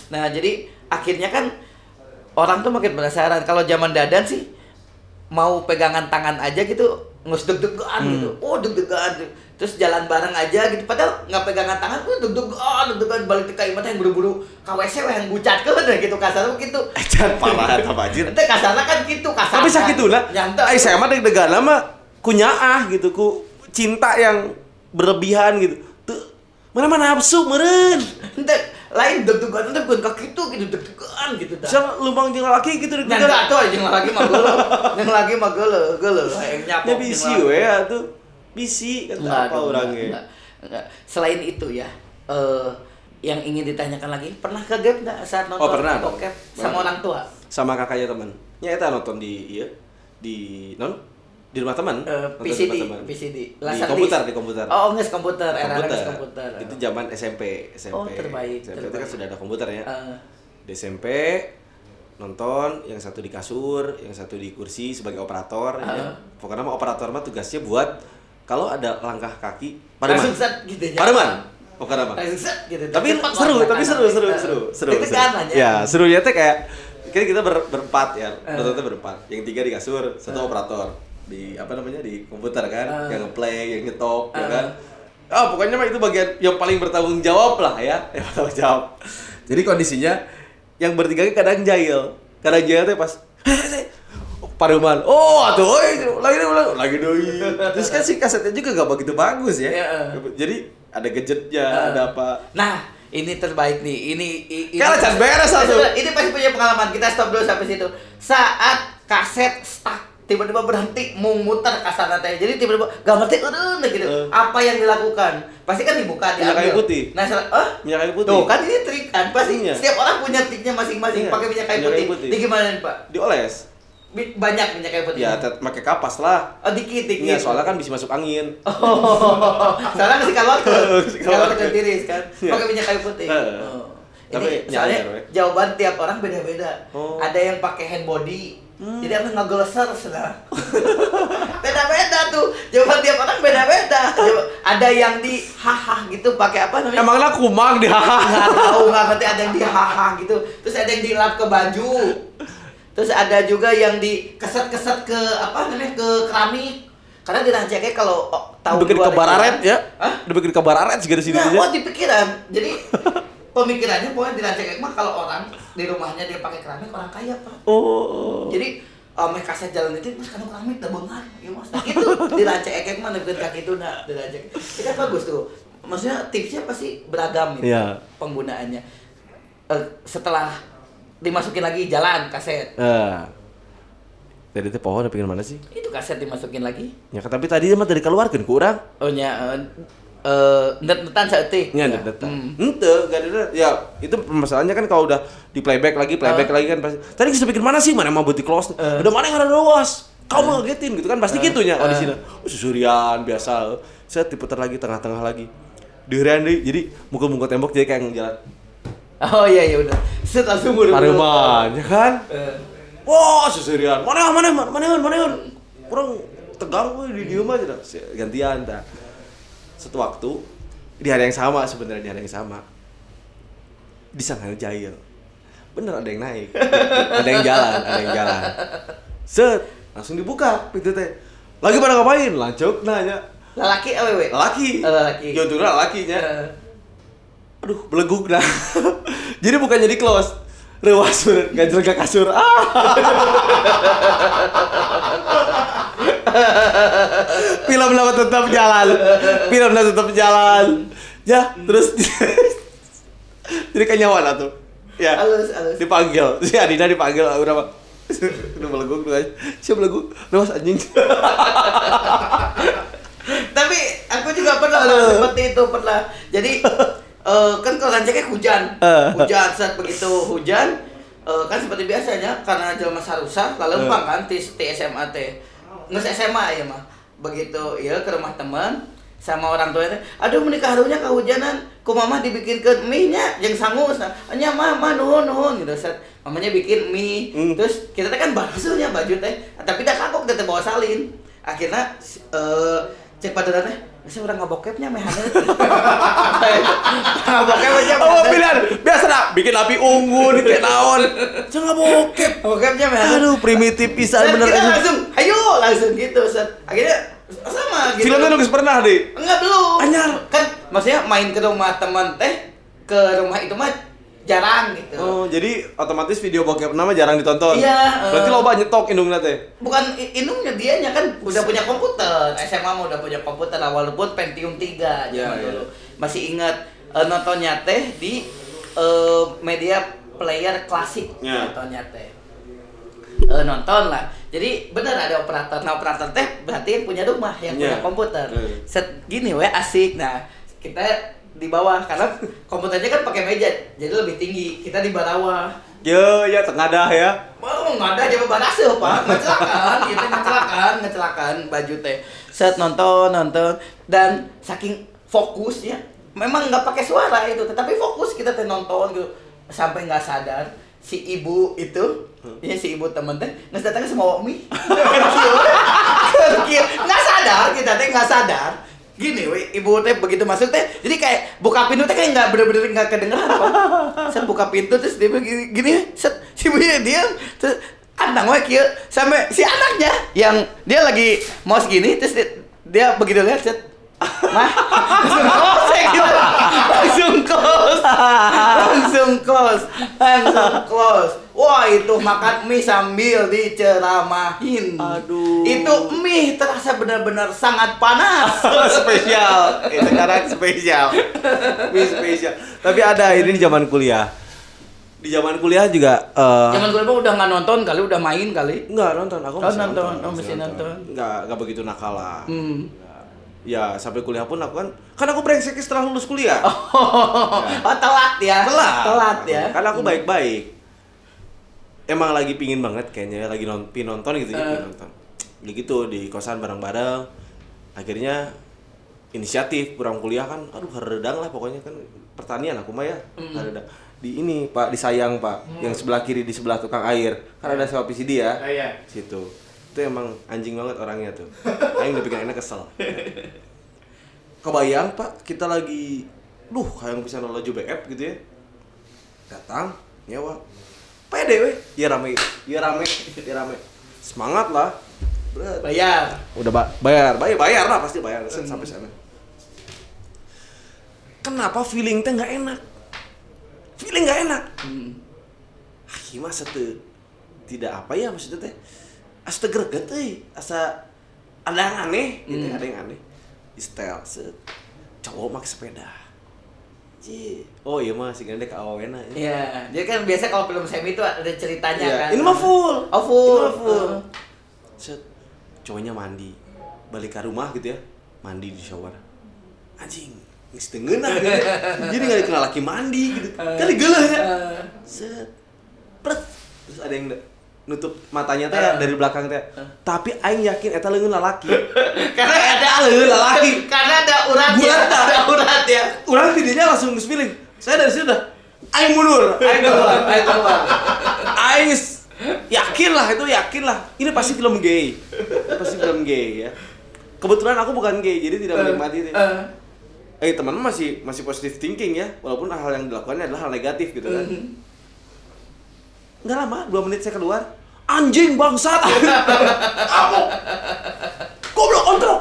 A: Nah jadi akhirnya kan orang tuh makin penasaran kalau zaman dadan sih mau pegangan tangan aja gitu ngus deg-degan
B: Hmm.
A: gitu oh deg-degan terus jalan bareng aja gitu padahal nggak pegangan tangan tuh deg-degan deg-degan balik ke kaimat yang buru-buru ke WC weh, yang bucat ke gitu kasar gitu
B: Ecan parah eta bajir.
A: Ente kasarnya kan gitu kasar.
B: Tapi sakit lah.
A: Nyantai.
B: Eh saya mah deg-degan mah kunyaah gitu ku cinta yang berlebihan gitu. Tuh mana mana nafsu meren.
A: Ente lain deg-degan ente bukan kaki tuh gitu deg-degan gitu dah.
B: Bisa lumbang jeung laki gitu deg-degan.
A: tuh aja lagi mah geuleuh. Yang lagi mah geuleuh, geuleuh yang nyapok.
B: Ya bisi we atuh. Bisi kata apa orangnya.
A: Selain itu ya, eh yang ingin ditanyakan lagi, pernah ke gap nggak saat nonton
B: Oh, pernah
A: bokep sama orang tua?
B: Sama kakaknya teman. Ya eta nonton di iya di non di rumah teman.
A: Eh,
B: di
A: PCD,
B: teman.
A: PCD.
B: Di
A: Laserdisc.
B: komputer, di komputer.
A: Oh, nges komputer, era
B: komputer.
A: nges komputer.
B: Itu zaman SMP, SMP.
A: Oh, terbaik,
B: SMP itu
A: terbaik.
B: kan sudah ada komputer ya.
A: Eh,
B: di SMP nonton yang satu di kasur yang satu di kursi sebagai operator ya.
A: Ah.
B: pokoknya mah operator mah tugasnya buat kalau ada langkah kaki pademan
A: set gitu ya.
B: pademan pokoknya mah
A: gitu.
B: tapi seru tapi seru seru
A: Eh,
B: seru seru,
A: Itu
B: seru.
A: kan
B: ya serunya teh kayak kan kita ber, berempat ya
A: Eh.
B: nontonnya berempat yang tiga di kasur satu operator di apa namanya di komputer kan
A: Eh.
B: yang ngeplay yang nyetop ya
A: Eh.
B: kan ah pokoknya mah itu bagian yang paling bertanggung jawab lah ya yang bertanggung jawab jadi kondisinya yang bertiga kadang jahil kadang jahil teh pas Paruman, oh atuh, oi, lagi lagi lagi doi. Terus kan si kasetnya juga gak begitu bagus ya.
A: Iya.
B: Jadi ada gadgetnya,
A: Eh.
B: ada apa.
A: Nah, ini terbaik nih. Ini ini
B: Chan, beres satu.
A: Ini pasti punya pengalaman. Kita stop dulu sampai situ. Saat kaset stuck tiba-tiba berhenti mau muter kasar teh. Jadi tiba-tiba gak ngerti udah gitu.
B: Eh.
A: Apa yang dilakukan? Pasti kan dibuka
B: Minyak kayu putih.
A: Nah, setelah, eh?
B: Minyak kayu putih.
A: Tuh, kan ini trik kan. Pasti
B: Iya.
A: setiap orang punya triknya masing-masing
B: Iya,
A: pakai minyak kayu
B: minyak
A: putih.
B: kayu putih.
A: Ini gimana nih, Pak?
B: Dioles.
A: Banyak minyak kayu putih.
B: Ya, pakai kapas lah.
A: Oh dikit dikit.
B: Iya, soalnya kan bisa masuk angin.
A: Oh, soalnya masih Kalor kalor. kecil tiris kan.
B: Iya.
A: Pakai minyak kayu putih. Oh.
B: Tapi
A: Ini soalnya
B: we.
A: jawaban tiap orang beda-beda.
B: Oh.
A: Ada yang pakai hand body.
B: Hmm.
A: Jadi aku ngegleser sudah. beda-beda tuh. Jawaban tiap orang beda-beda. Ada yang di haha gitu pakai apa namanya?
B: Emangnya kumang di
A: nggak tahu nggak ngerti ada yang di haha gitu terus ada yang dilap ke baju terus ada juga yang di keset-keset ke apa namanya ke keramik karena di kalau oh, tahu
B: Bikin
A: dua
B: kabar aret ya.
A: Hah?
B: Udah bikin kabar aret segala sini
A: Nah,
B: aja.
A: oh di pikiran. Jadi pemikirannya pokoknya di Rancaikek mah kalau orang di rumahnya dia pakai keramik orang kaya pak.
B: Oh.
A: Jadi uh, meh kaset jalan itu mas kan keramik dah bengar, ya mas. Nah, gitu di Rancaikek mah nebekeun kaki itu nah di Rancaikek. Itu kan bagus tuh. Maksudnya tipsnya pasti beragam gitu
B: Iya.
A: penggunaannya. Eh, setelah dimasukin lagi jalan kaset,
B: Eh. Jadi teh pohon pengen mana sih?
A: itu kaset dimasukin lagi.
B: Ya tapi tadi mah dari keluarkan ku urang.
A: Oh eh, eh, net-netan saeutik. Ya.
B: ada data.
A: Hmm.
B: Ente, gak ada. Ya, itu masalahnya kan kalau udah di playback lagi, playback
A: Eh.
B: lagi kan pasti. Tadi kita pikir mana sih? Mana mau buat di close?
A: Eh.
B: Udah mana yang ada luas? Kamu ngagetin gitu kan pasti gitunya oh di sini. Oh, susurian biasa. Saya diputar lagi tengah-tengah lagi. Dihurian deh, jadi mukul-mukul tembok jadi kayak jalan.
A: Oh iya iya udah. Set langsung buru
B: Pareman, ya kan?
A: Eh.
B: Wah, susurian. Mana mana mana mana mana mana. Kurang tegang gue di diem aja dah. Gantian dah. Satu waktu di hari yang sama sebenarnya di hari yang sama. Di sana jahil. Bener ada yang naik. ada yang jalan, ada yang jalan. Set, langsung dibuka pintu teh. Lagi pada ngapain? Lancuk nanya.
A: Lelaki awewe.
B: Laki.
A: Oh, lelaki.
B: Ya untungnya lakinya.
A: Eh.
B: Aduh, beleguk dah. Jadi bukan jadi close. Rewas bener, ke kasur. Ah. Film dapat tetap jalan. Film tetap jalan. Ya, terus jadi kenyawan lah tuh. Ya. Dipanggil. Si Adina dipanggil berapa? Udah beleguk tuh. Siapa beleguk? Rewas anjing.
A: Tapi aku juga pernah seperti itu pernah. Jadi eh, kan kalau rancaknya hujan,
B: Eh.
A: hujan saat begitu hujan eh, kan seperti biasanya karena jelma sarusa lalu lempang kan di SMA teh nggak SMA ya mah. Begitu ya ke rumah teman sama orang tuanya aduh menikah harunya kehujanan. Ku mama dibikinkan mie nya yang sangus nah nya mama nuhun nuhun. Gitu set mamanya bikin mie.
B: Hmm.
A: terus kita teh kan basuhnya baju teh. Tapi dah kagok teh teh bawa salin. Akhirnya eh cek pada teh saya orang ngabokepnya meh hanet ngabokep aja
B: Oh, pilihan. Biasa dah bikin api unggun kayak naon. Jangan bokep.
A: ngabokepnya meh hanet.
B: Aduh, primitif pisan bener
A: kita langsung ayo langsung gitu set akhirnya sama gitu
B: Filmnya nunggu pernah deh.
A: enggak belum
B: Anyar.
A: kan maksudnya main ke rumah teman teh ke rumah itu mah jarang gitu
B: Oh, jadi otomatis video bokep nama jarang ditonton.
A: Iya,
B: Berarti
A: eh.
B: lo banyak nyetok indungnya teh.
A: bukan i- inumnya dianya kan udah punya komputer SMA mah udah punya komputer lah walaupun Pentium 3 zaman
B: Iya, iya.
A: dulu masih ingat eh, nontonnya teh di eh, media player klasik
B: Iya.
A: nontonnya teh Eh, nonton lah jadi bener ada operator nah operator teh berarti yang punya rumah yang punya
B: Iya.
A: komputer
B: Iya.
A: set gini we asik nah kita di bawah karena komputernya kan pakai meja jadi lebih tinggi kita di bawah
B: Yo, ya tengah dah ya.
A: Oh, nggak ada jawab barase, Pak. Ngecelakaan, gitu ngecelakaan, ngecelakaan baju teh. Set nonton, nonton dan saking fokusnya memang nggak pakai suara itu, tetapi fokus kita teh nonton gitu sampai nggak sadar si ibu itu ya si ibu temen teh nggak datangnya semua mie nggak sadar kita teh nggak sadar gini we, ibu teh begitu masuk teh jadi kayak buka pintu teh kayak nggak bener-bener nggak kedengeran apa set buka pintu terus dia begini gini set si ibunya diam terus antang we kieu sampai si anaknya yang dia lagi mau segini terus dia, dia begitu lihat set Mah, langsung close ya gitu. Langsung. Langsung close. Langsung close. Wah, itu makan mie sambil diceramahin.
B: Aduh.
A: Itu mie terasa benar-benar sangat panas.
B: spesial. Itu sekarang spesial. Wih, spesial. Tapi ada ini di zaman kuliah. Di zaman kuliah juga eh
A: Zaman gue udah nggak nonton kali, udah main kali.
B: Enggak nonton, aku
A: Oh,
B: masih
A: nonton. Oh, masih nonton.
B: Enggak, enggak begitu nakal lah.
A: Hmm.
B: Ya, sampai kuliah pun aku kan kan aku brengsek setelah lulus kuliah.
A: Oh, telat ya.
B: Telat.
A: Telat ya.
B: Kan aku baik-baik. emang lagi pingin banget kayaknya lagi non, nonton gitu ya, pingin nonton. Ya gitu di kosan bareng-bareng. Akhirnya inisiatif pulang kuliah kan aduh haredang lah pokoknya kan pertanian aku mah ya
A: Hmm.
B: haredang di ini Pak di Sayang Pak yang sebelah kiri di sebelah tukang air kan ada sewa PCD ya
A: Oh, iya.
B: situ itu emang anjing banget orangnya tuh. Aing udah bikin enak kesel. Kebayang Pak kita lagi duh kayak bisa nolaju BF gitu ya. Datang nyewa. Pede weh. Ya rame. Ya rame. Ya rame. Semangat lah. Berat.
A: Bayar.
B: udah ba- bayar. Bayar bayar lah pasti bayar. Set sampai sana. Kenapa feeling teh nggak enak? Feeling nggak enak?
A: Hmm.
B: ah gimana tuh tidak apa ya maksudnya teh asa greget euy asa ada yang aneh gitu
A: Hmm.
B: ada yang aneh di style set cowok make sepeda Ci. Oh iya mah si gede ke awena ya.
A: Iya, jadi kan biasa kalau film semi itu ada ceritanya
B: Iya,
A: kan.
B: ini mah full.
A: Oh full.
B: Ini mah full.
A: Heeh.
B: Set cowoknya mandi. Balik ke rumah gitu ya. Mandi di shower. Anjing, geus teu ngeunah gitu. Jadi enggak dikenal laki mandi gitu. Kali geuleuh ya.
A: Eh,
B: Set. Pret. Terus ada yang nutup matanya teh dari belakang teh. Tapi aing yakin eta leungeun lalaki.
A: karena ada
B: leungeun lalaki.
A: karena ada urat ya. Ada urat ya.
B: Urang tidinya langsung geus. Saya dari sini udah aing mundur, aing keluar, aing keluar. Aing yakin lah itu yakin lah. Ini pasti film gay. Pasti film gay ya. Kebetulan aku bukan gay, jadi tidak menikmati itu.
A: Eh,
B: Eh teman masih masih positive thinking ya, walaupun hal yang dilakukannya adalah hal negatif gitu kan. Nggak lama, dua menit saya keluar. Anjing bangsat. Kamu. Goblok kontrol.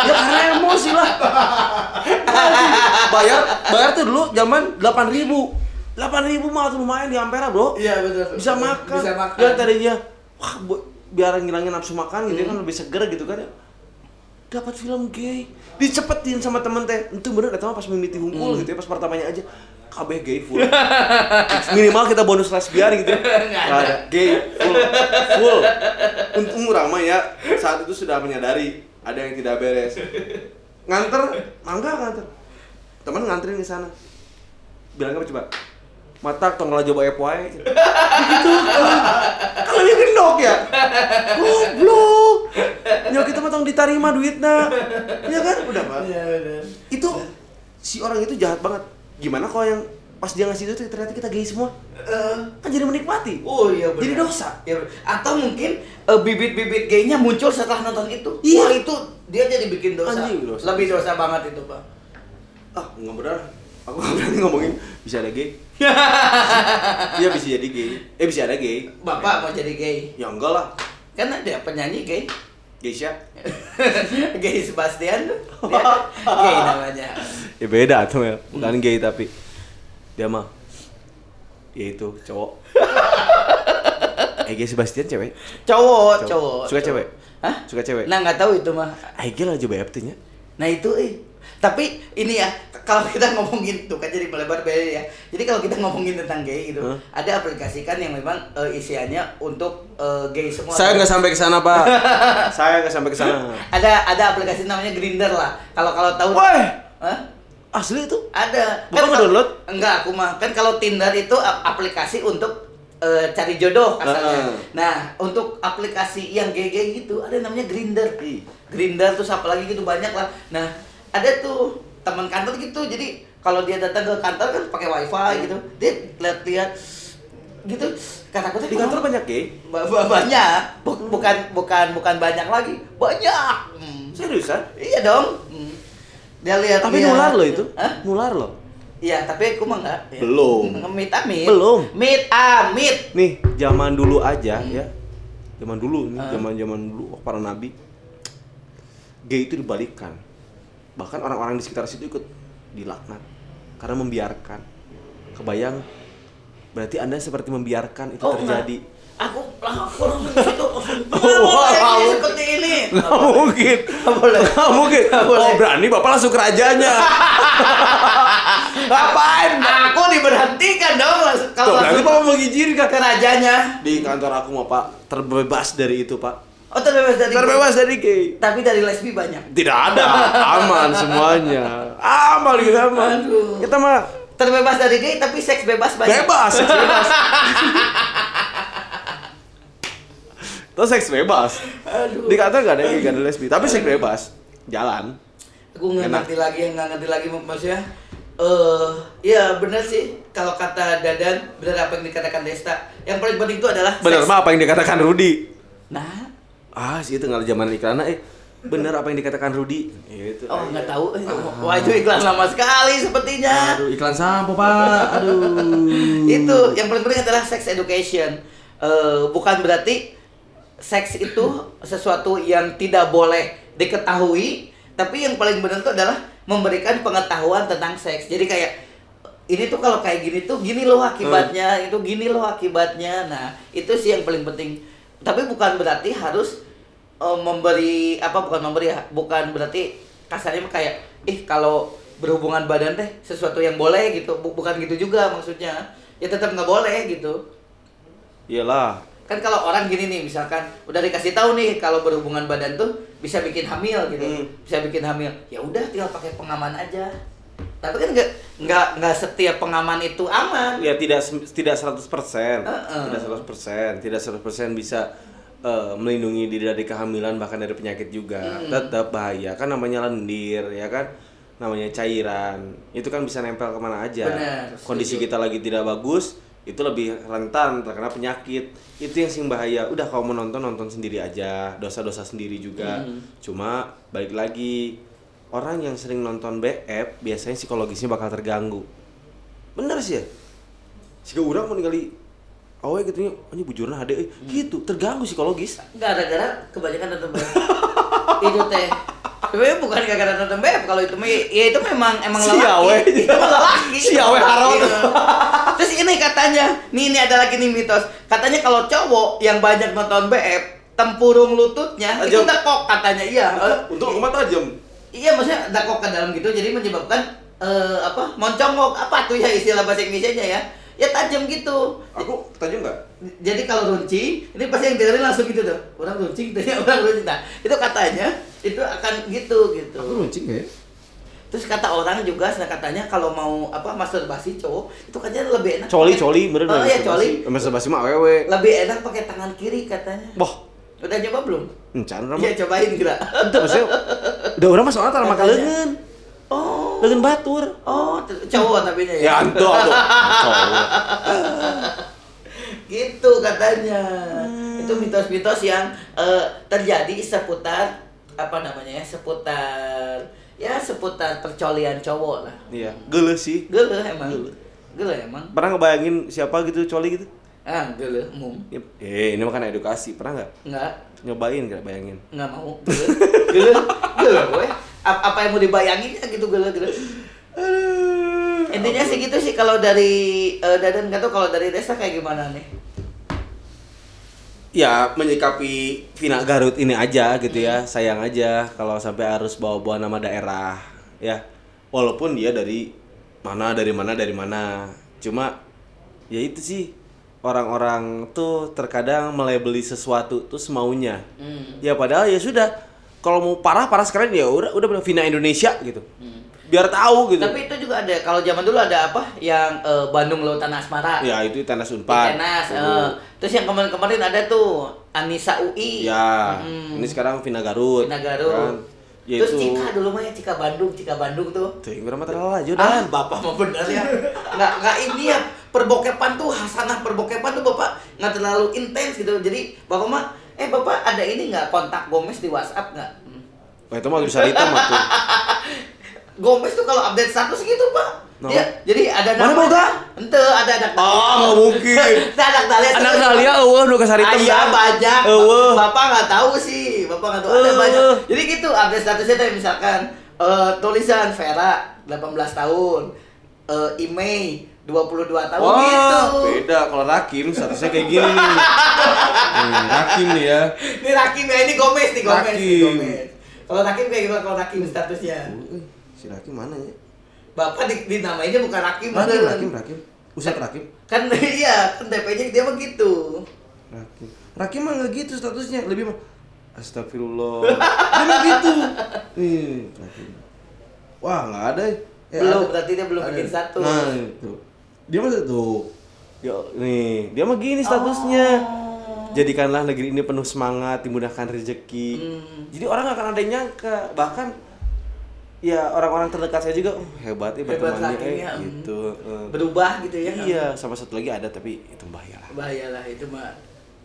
B: ya karena emosi lah. Bayar bayar tuh dulu zaman 8000 ribu. 8000 ribu mah tuh lumayan di Ampera bro.
A: Iya betul.
B: Bisa makan.
A: Bisa makan.
B: Ya tadinya, wah bu- biar ngilangin nafsu makan gitu ya kan lebih seger gitu kan ya. Dapat film gay, dicepetin sama temen teh. Itu bener atau pas mimiti hungkul gitu ya pas pertamanya aja. KB gay full. Minimal kita bonus lesbian gitu ya.
A: Nggak
B: Nggak ada. Gay full. Full. Untung ramai ya saat itu sudah menyadari ada yang tidak beres. Nganter, mangga nganter. Temen nganterin di sana. Bilang apa coba? Mata tong ngelajo bae poe. Begitu. Kalau dia gendok ya. Goblok. Nyok kita mah tong ditarima duitnya. Ya kan? Udah, Pak.
A: Iya benar.
B: Itu si orang itu jahat banget. Gimana kalau yang pas dia ngasih itu ternyata kita gay semua?
A: Eh,
B: Kan jadi menikmati.
A: Oh iya benar.
B: Jadi dosa.
A: Ya, atau mungkin eh, bibit-bibit gaynya muncul setelah nonton itu.
B: Iya.
A: Wah itu dia jadi bikin dosa.
B: Anjing, dosa.
A: Lebih dosa banget itu pak.
B: Ah, nggak benar. Aku nggak berani ngomongin bisa ada gay. Iya bisa jadi gay. Eh bisa ada gay.
A: Bapak mau jadi gay?
B: Ya enggak lah.
A: Kan ada penyanyi gay.
B: Geisha.
A: gay Sebastian. Dia gay namanya.
B: Ya beda tuh ya. Bukan gay tapi dia mah ya itu cowok. Ege Sebastian cewek.
A: Cowok, cowok.
B: Suka cewek?
A: Hah?
B: Suka cewek?
A: Nah nggak tahu itu mah.
B: Ege lah coba nya.
A: Nah itu eh. Tapi ini ya, kalau kita ngomongin tuh kan jadi melebar beda ya. Jadi kalau kita ngomongin tentang gay gitu,
B: Hah?
A: ada aplikasi kan yang memang eh, isiannya untuk eh, gay semua.
B: Saya nggak sampai ke sana pak. Saya nggak sampai ke sana.
A: ada ada aplikasi namanya Grinder lah. Kalau kalau tahu.
B: Woi!
A: Hah?
B: Asli itu?
A: Ada.
B: Bukan
A: kalau-
B: ngedownload?
A: Enggak, aku mah kan kalau Tinder itu ap- aplikasi untuk eh, cari jodoh kasarnya.
B: Heeh.
A: Nah, untuk aplikasi yang gay-gay gitu ada namanya Grinder. Grinder tuh apa lagi gitu banyak lah. Nah, ada tuh teman kantor gitu. Jadi kalau dia datang ke kantor kan pakai wifi gitu. Dia lihat-lihat gitu. Kata aku
B: Di kantor banyak
A: ba- banyak. Bu- bukan bukan bukan banyak lagi. Banyak. Hmm.
B: Seriusan?
A: Iya dong. Hmm. Dia lihat
B: Tapi
A: lihat.
B: nular loh itu.
A: Hah?
B: Nular loh.
A: Iya, tapi aku mah enggak. Ya.
B: Belum.
A: Mit amit.
B: Belum.
A: Mit amit.
B: Nih, zaman dulu aja ya. Zaman dulu nih, zaman-zaman dulu oh, para nabi. Gay itu dibalikkan. Bahkan orang-orang di sekitar situ ikut dilaknat karena membiarkan. Kebayang berarti Anda seperti membiarkan itu
A: Oh,
B: terjadi.
A: enggak. Aku aku langsung ke situ.
B: Oh,
A: seperti ini.
B: Nggak mungkin.
A: Nggak
B: mungkin. Oh, berani Bapak langsung ke rajanya. Ngapain?
A: Aku diberhentikan dong kalau
B: berarti Bapak mengizinkan.
A: ke rajanya.
B: Di kantor aku mah Pak terbebas dari itu Pak.
A: Oh, terbebas dari
B: Terbebas dari gay.
A: Tapi dari lesbi banyak.
B: Tidak ada, aman semuanya. Aman kita aman.
A: Aduh.
B: Kita mah
A: Terbebas dari gay tapi seks bebas banyak.
B: bebas, seks bebas. Lo seks bebas.
A: Aduh.
B: Di kantor gak ada gak ada lesbi, tapi seks bebas. Jalan.
A: Aku nggak ngerti lagi, nggak ngerti lagi maksudnya. Eh, ya benar sih. Kalau kata Dadan, benar apa yang dikatakan Desta. Yang paling penting itu adalah seks.
B: mah apa yang dikatakan Rudi?
A: Nah,
B: Ah, sih itu nggak zaman iklan eh. Bener apa yang dikatakan Rudi? Gitu.
A: oh nggak tahu. Eh, Wah itu iklan lama sekali sepertinya.
B: Aduh, iklan sampo, Pak. Aduh.
A: itu yang paling penting adalah sex education Eh, bukan berarti seks itu sesuatu yang tidak boleh diketahui tapi yang paling benar itu adalah memberikan pengetahuan tentang seks jadi kayak ini tuh kalau kayak gini tuh gini loh akibatnya itu gini loh akibatnya nah itu sih yang paling penting tapi bukan berarti harus eh, memberi apa bukan memberi bukan berarti kasarnya kayak ih kalau berhubungan badan teh sesuatu yang boleh gitu. Bu- bukan gitu juga maksudnya. Ya tetap nggak boleh gitu.
B: Iyalah.
A: kan kalau orang gini nih misalkan udah dikasih tahu nih kalau berhubungan badan tuh bisa bikin hamil gitu.
B: Hmm.
A: bisa bikin hamil. Ya udah tinggal pakai pengaman aja tapi kan nggak nggak nggak setiap pengaman itu aman
B: Ya tidak tidak 100%.
A: Heeh.
B: Tidak 100%, tidak 100% bisa eh, melindungi diri dari kehamilan bahkan dari penyakit juga.
A: Hmm.
B: Tetap bahaya kan namanya lendir ya kan. Namanya cairan. Itu kan bisa nempel ke mana aja.
A: Benar,
B: Kondisi
A: setuju.
B: kita lagi tidak bagus itu lebih rentan terkena penyakit. Itu yang sing bahaya. Udah kalau mau nonton nonton sendiri aja. Dosa-dosa sendiri juga.
A: Hmm.
B: Cuma balik lagi orang yang sering nonton BF biasanya psikologisnya bakal terganggu. Bener sih ya. Jika orang mau ningali awe gitu nya, anjing bujurna hade euy. Gitu, terganggu psikologis.
A: gara-gara kebanyakan nonton BF itu teh Sebenarnya bukan gara-gara nonton BF kalau itu mah ya itu memang emang
B: Si
A: lelaki.
B: awe.
A: Itu lelaki.
B: Si awe harau.
A: Iya. Terus ini katanya, nih ini ada lagi nih mitos. Katanya kalau cowok yang banyak nonton BF, tempurung lututnya itu
B: Tajam.
A: dekok katanya iya. Eh,
B: Untuk aku mah tajam.
A: Iya maksudnya dakok ke dalam gitu jadi menyebabkan eh, apa moncongok. Apa tuh ya istilah bahasa Indonesia ya? Ya tajam gitu.
B: Aku tajam enggak?
A: jadi kalau runcing ini pasti yang dengerin langsung gitu tuh. Orang runcing tanya orang runcing nah itu katanya itu akan gitu gitu.
B: Runcing ya.
A: terus kata orang juga nah, katanya kalau mau apa masturbasi cowok itu katanya lebih enak
B: Coli
A: pakai-
B: coli bener
A: oh iya coli.
B: Masturbasi. Mah awewe.
A: lebih enak pakai tangan kiri katanya.
B: Boh,
A: udah coba belum
B: encan mah.
A: iya cobain kira
B: Itu maksudnya udah orang mah soalnya tara maka
A: Katanya.
B: leungeun.
A: oh
B: Leungeun batur.
A: oh cowok tapi nya
B: Ya atuh. Cowok.
A: gitu katanya
B: Hmm.
A: itu mitos-mitos yang eh, terjadi seputar apa namanya ya seputar ya seputar percolian cowok lah
B: Iya, geuleuh sih.
A: gele emang
B: Geuleuh.
A: gele emang
B: Pernah ngebayangin siapa gitu coli gitu?
A: Ah gele mum.
B: Eh, ini mah kan edukasi. Pernah nggak?
A: Nggak.
B: Nyobain nggak bayangin?
A: nggak mau. Gele. Gele. Gele gue apa yang mau dibayanginnya gitu gele gele. Intinya sih gitu sih kalau dari eh, dadan nggak tahu kalau dari desa kayak gimana nih?
B: Ya menyikapi Vina Garut ini aja gitu ya sayang aja kalau sampai harus bawa-bawa nama daerah ya. Walaupun dia dari mana dari mana dari mana. Cuma ya itu sih orang-orang tuh terkadang melebeli sesuatu tuh semaunya
A: Hmm.
B: ya padahal ya sudah kalau mau parah parah sekalian ya udah udah bener Vina Indonesia gitu biar tahu gitu
A: Tapi itu juga ada kalau zaman dulu ada apa yang eh, Bandung Lautan Asmara.
B: ya itu Tenas
A: Di
B: Unpad
A: Tenas.
B: Tuh.
A: eh. Terus yang kemarin-kemarin ada tuh Anissa UI.
B: ya
A: Mm.
B: ini sekarang Vina Garut
A: Vina Garut.
B: kan. ya
A: Terus Cika dulu mah ya Cika Bandung, Cika Bandung tuh.
B: tuh yang berapa terlalu aja
A: Ah,
B: udah
A: bapak mah bener ya. Nggak nggak ini ya perbokepan tuh hasanah tuh bapak nggak terlalu intens gitu. Jadi bapak mah eh bapak ada ini nggak kontak Gomez di WhatsApp nggak?
B: Wah itu mah bisa hitam tuh.
A: Gomez tuh kalau update status gitu pak.
B: No.
A: Dia, jadi ada
B: Mana boga?
A: Ente ada anak
B: Oh, nggak mungkin.
A: anak Dahlia.
B: Anak Dahlia eueuh nu kasar hitam.
A: Iya banyak.
B: Eueuh.
A: Bapak nggak tahu sih. Bapak nggak tahu ada
B: Eueuh.
A: banyak. Jadi gitu update statusnya tuh misalkan eh, tulisan Vera 18 tahun, eh Imei 22 tahun
B: Wah,
A: gitu.
B: beda kalau Rakim statusnya kayak gini nih. Hmm, Rakim nih ya.
A: Ini Rakim ya, ini Gomez nih Gomez.
B: Rakim.
A: Kalau Rakim kayak gimana kalau Rakim statusnya?
B: Si Rakim mana ya?
A: Bapak di, dinamainnya bukan Rakim,
B: Rakim,
A: beneran.
B: Rakim, Rakim. Ustaz Rakim.
A: Kan iya, kan DP-nya dia begitu.
B: Rakim. Rakim mah nggak gitu statusnya, lebih mah Astagfirullah. Dia mah gitu. Nih, Rakim. Wah, nggak ada. Eh,
A: Belum,
B: ada.
A: berarti dia belum
B: Ada.
A: bikin status.
B: Nah, itu. Dia mah tuh. Yo, nih, dia mah gini statusnya.
A: Oh.
B: Jadikanlah negeri ini penuh semangat, dimudahkan rezeki.
A: Hmm.
B: Jadi orang akan ada yang nyangka, bahkan ya orang-orang terdekat saya juga oh, hebat ya
A: Hebat
B: bertemannya
A: lakinya,
B: eh,
A: hmm.
B: gitu. Eh,
A: Berubah gitu ya.
B: Iya, sama satu lagi ada tapi itu bahaya lah.
A: Bahayalah itu mah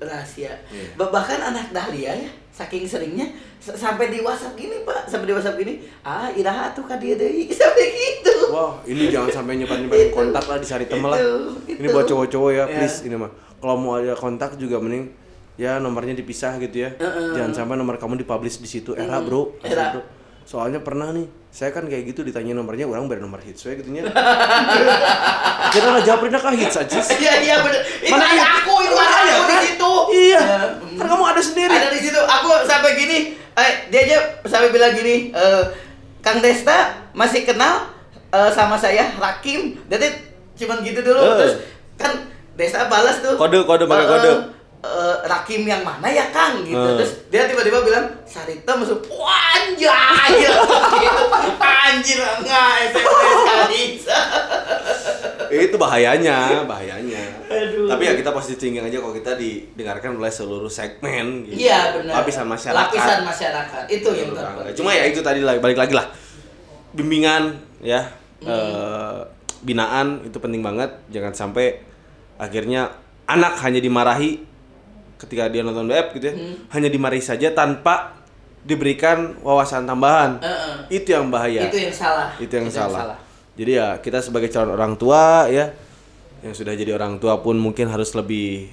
A: rahasia. Bah- Bahkan anak Dahlia ya, saking seringnya sampai di WhatsApp gini, Pak. Sampai di WhatsApp gini, ah iraha tuh ka dia deui. Sampai gitu.
B: Wah, ini jangan sampai nyebar-nyebarin
A: Itu.
B: kontak lah di Sari Temen lah. Ini buat cowok-cowok ya,
A: Ya.
B: please ini mah. Kalau mau ada kontak juga mending ya nomornya dipisah gitu ya. Jangan sampai nomor kamu dipublish di situ. Era, Bro.
A: Era.
B: Bro. Soalnya pernah nih, saya kan kayak gitu ditanya nomornya, orang beri nomor hits saya gitu nya. Jadi lah japrinnya kah hits aja.
A: Iya iya bener. Itu
B: Mana
A: ada
B: iya?
A: aku, itu
B: Mana
A: ada
B: iya,
A: aku di
B: kan?
A: situ.
B: Iya.
A: Ya,
B: Kan kamu ada sendiri.
A: Ada di situ. Aku sampai gini, eh dia aja sampai bilang gini, eh Kang Desta masih kenal eh, sama saya Rakim. Jadi cuman gitu dulu.
B: Eh.
A: Terus kan Desta balas tuh.
B: Kode, kode, pakai
A: eh,
B: kode.
A: Eh, eh, Rakim yang mana ya Kang gitu.
B: Eh.
A: Terus dia tiba-tiba bilang Sarita masuk. Anjay. gitu. Anjir enggak SMS kali.
B: itu bahayanya, bahayanya.
A: Aduh.
B: Tapi ya kita pasti tinggi aja kalau kita didengarkan oleh seluruh segmen gitu.
A: Iya benar.
B: Lapisan masyarakat.
A: Lapisan masyarakat. Itu yang terpenting.
B: Cuma ya itu tadi lah balik lagi lah. Bimbingan ya eh, binaan itu penting banget. Jangan sampai akhirnya anak hanya dimarahi ketika dia nonton web gitu ya. Hanya dimarahi saja tanpa diberikan wawasan tambahan.
A: Heeh.
B: Itu yang bahaya.
A: Itu yang salah.
B: Itu yang salah. Jadi ya kita sebagai calon orang tua ya yang sudah jadi orang tua pun mungkin harus lebih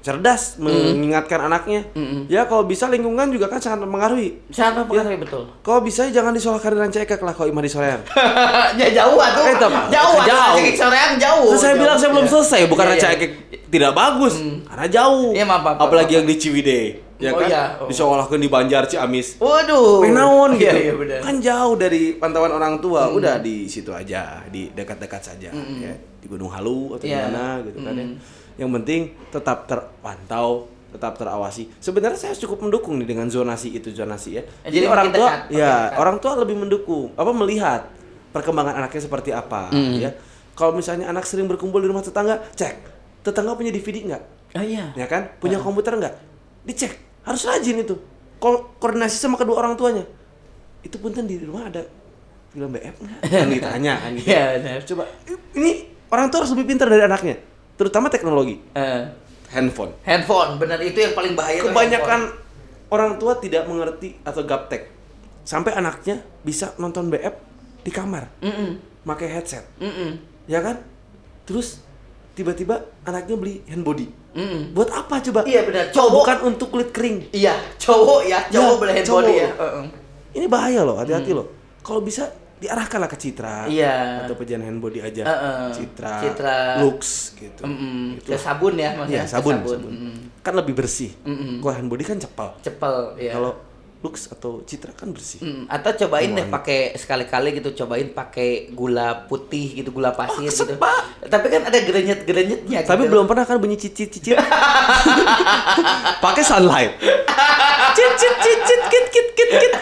B: cerdas mengingatkan anaknya. Ya kalau bisa lingkungan juga kan sangat mempengaruhi.
A: Siapa pengaruhi betul?
B: Kalau bisa jangan disolahkan dengan cekek lah kalau imah disolehan.
A: ya jauh atuh.
B: Eh,
A: jauh
B: jauh.
A: Soreang jauh.
B: Terus saya
A: Jauh.
B: bilang saya belum
A: Iya.
B: selesai bukan
A: Iya,
B: yeah,
A: iya.
B: cekek tidak bagus karena jauh.
A: Iya, maaf, maaf,
B: Apalagi
A: maaf.
B: yang di Ciwidey. Ya
A: Oh,
B: kan?
A: iya. Oh.
B: Disekolahkan di Banjar Ciamis.
A: Waduh.
B: Menaon gitu.
A: Iya, iya benar.
B: Kan jauh dari pantauan orang tua. Udah di situ aja, di dekat-dekat saja ya. Di Gunung Halu atau di
A: Iya.
B: mana gitu kan ya. Yang penting tetap terpantau, tetap terawasi. Sebenarnya saya cukup mendukung nih dengan zonasi itu zonasi ya.
A: Eh,
B: Jadi
A: jadi
B: orang tua
A: dekat,
B: ya,
A: dekat.
B: orang tua lebih mendukung, apa melihat perkembangan anaknya seperti apa ya. Kalau misalnya anak sering berkumpul di rumah tetangga, cek tetangga punya DVD nggak?
A: Oh iya.
B: ya kan punya komputer nggak dicek harus rajin itu Ko koordinasi sama kedua orang tuanya itu punten di rumah ada film BF nggak kan ditanya kan gitu.
A: Iya, benar.
B: coba ini orang tua harus lebih pintar dari anaknya terutama teknologi
A: Eh,
B: handphone
A: handphone, benar itu yang paling bahaya.
B: kebanyakan orang tua tidak mengerti atau gaptek sampai anaknya bisa nonton BF di kamar
A: handphone. Mm-mm.
B: pakai headset
A: Mm-mm.
B: ya kan terus tiba-tiba anaknya beli handbody
A: Mm-mm.
B: buat apa coba
A: Iya benar. Cowok
B: bukan untuk kulit kering.
A: Iya, cowok ya, cowok
B: Ya, cowok.
A: handphone ya. Heeh.
B: Ini bahaya loh, hati-hati loh. Kalau bisa diarahkanlah ke Citra
A: Iya.
B: atau pejalan handbody aja.
A: Heeh.
B: Citra,
A: Citra.
B: Lux gitu.
A: Mm-mm.
B: Gitu.
A: Ke sabun ya maksudnya.
B: Iya,
A: ke
B: sabun, sabun.
A: Mm-mm.
B: Kan lebih bersih.
A: Mm-mm.
B: Kalau handbody kan cepal.
A: Cepel ya.
B: Kalau Lux atau Citra kan bersih.
A: Mm, atau cobain deh pakai sekali-kali gitu cobain pakai gula putih gitu gula pasir gitu.
B: kesepak.
A: Tapi kan ada gerenyet-gerenyetnya
B: Tapi
A: gitu.
B: belum pernah kan bunyi cicit cicit. Pakai sunlight. Cicit cicit kit kit kit kit.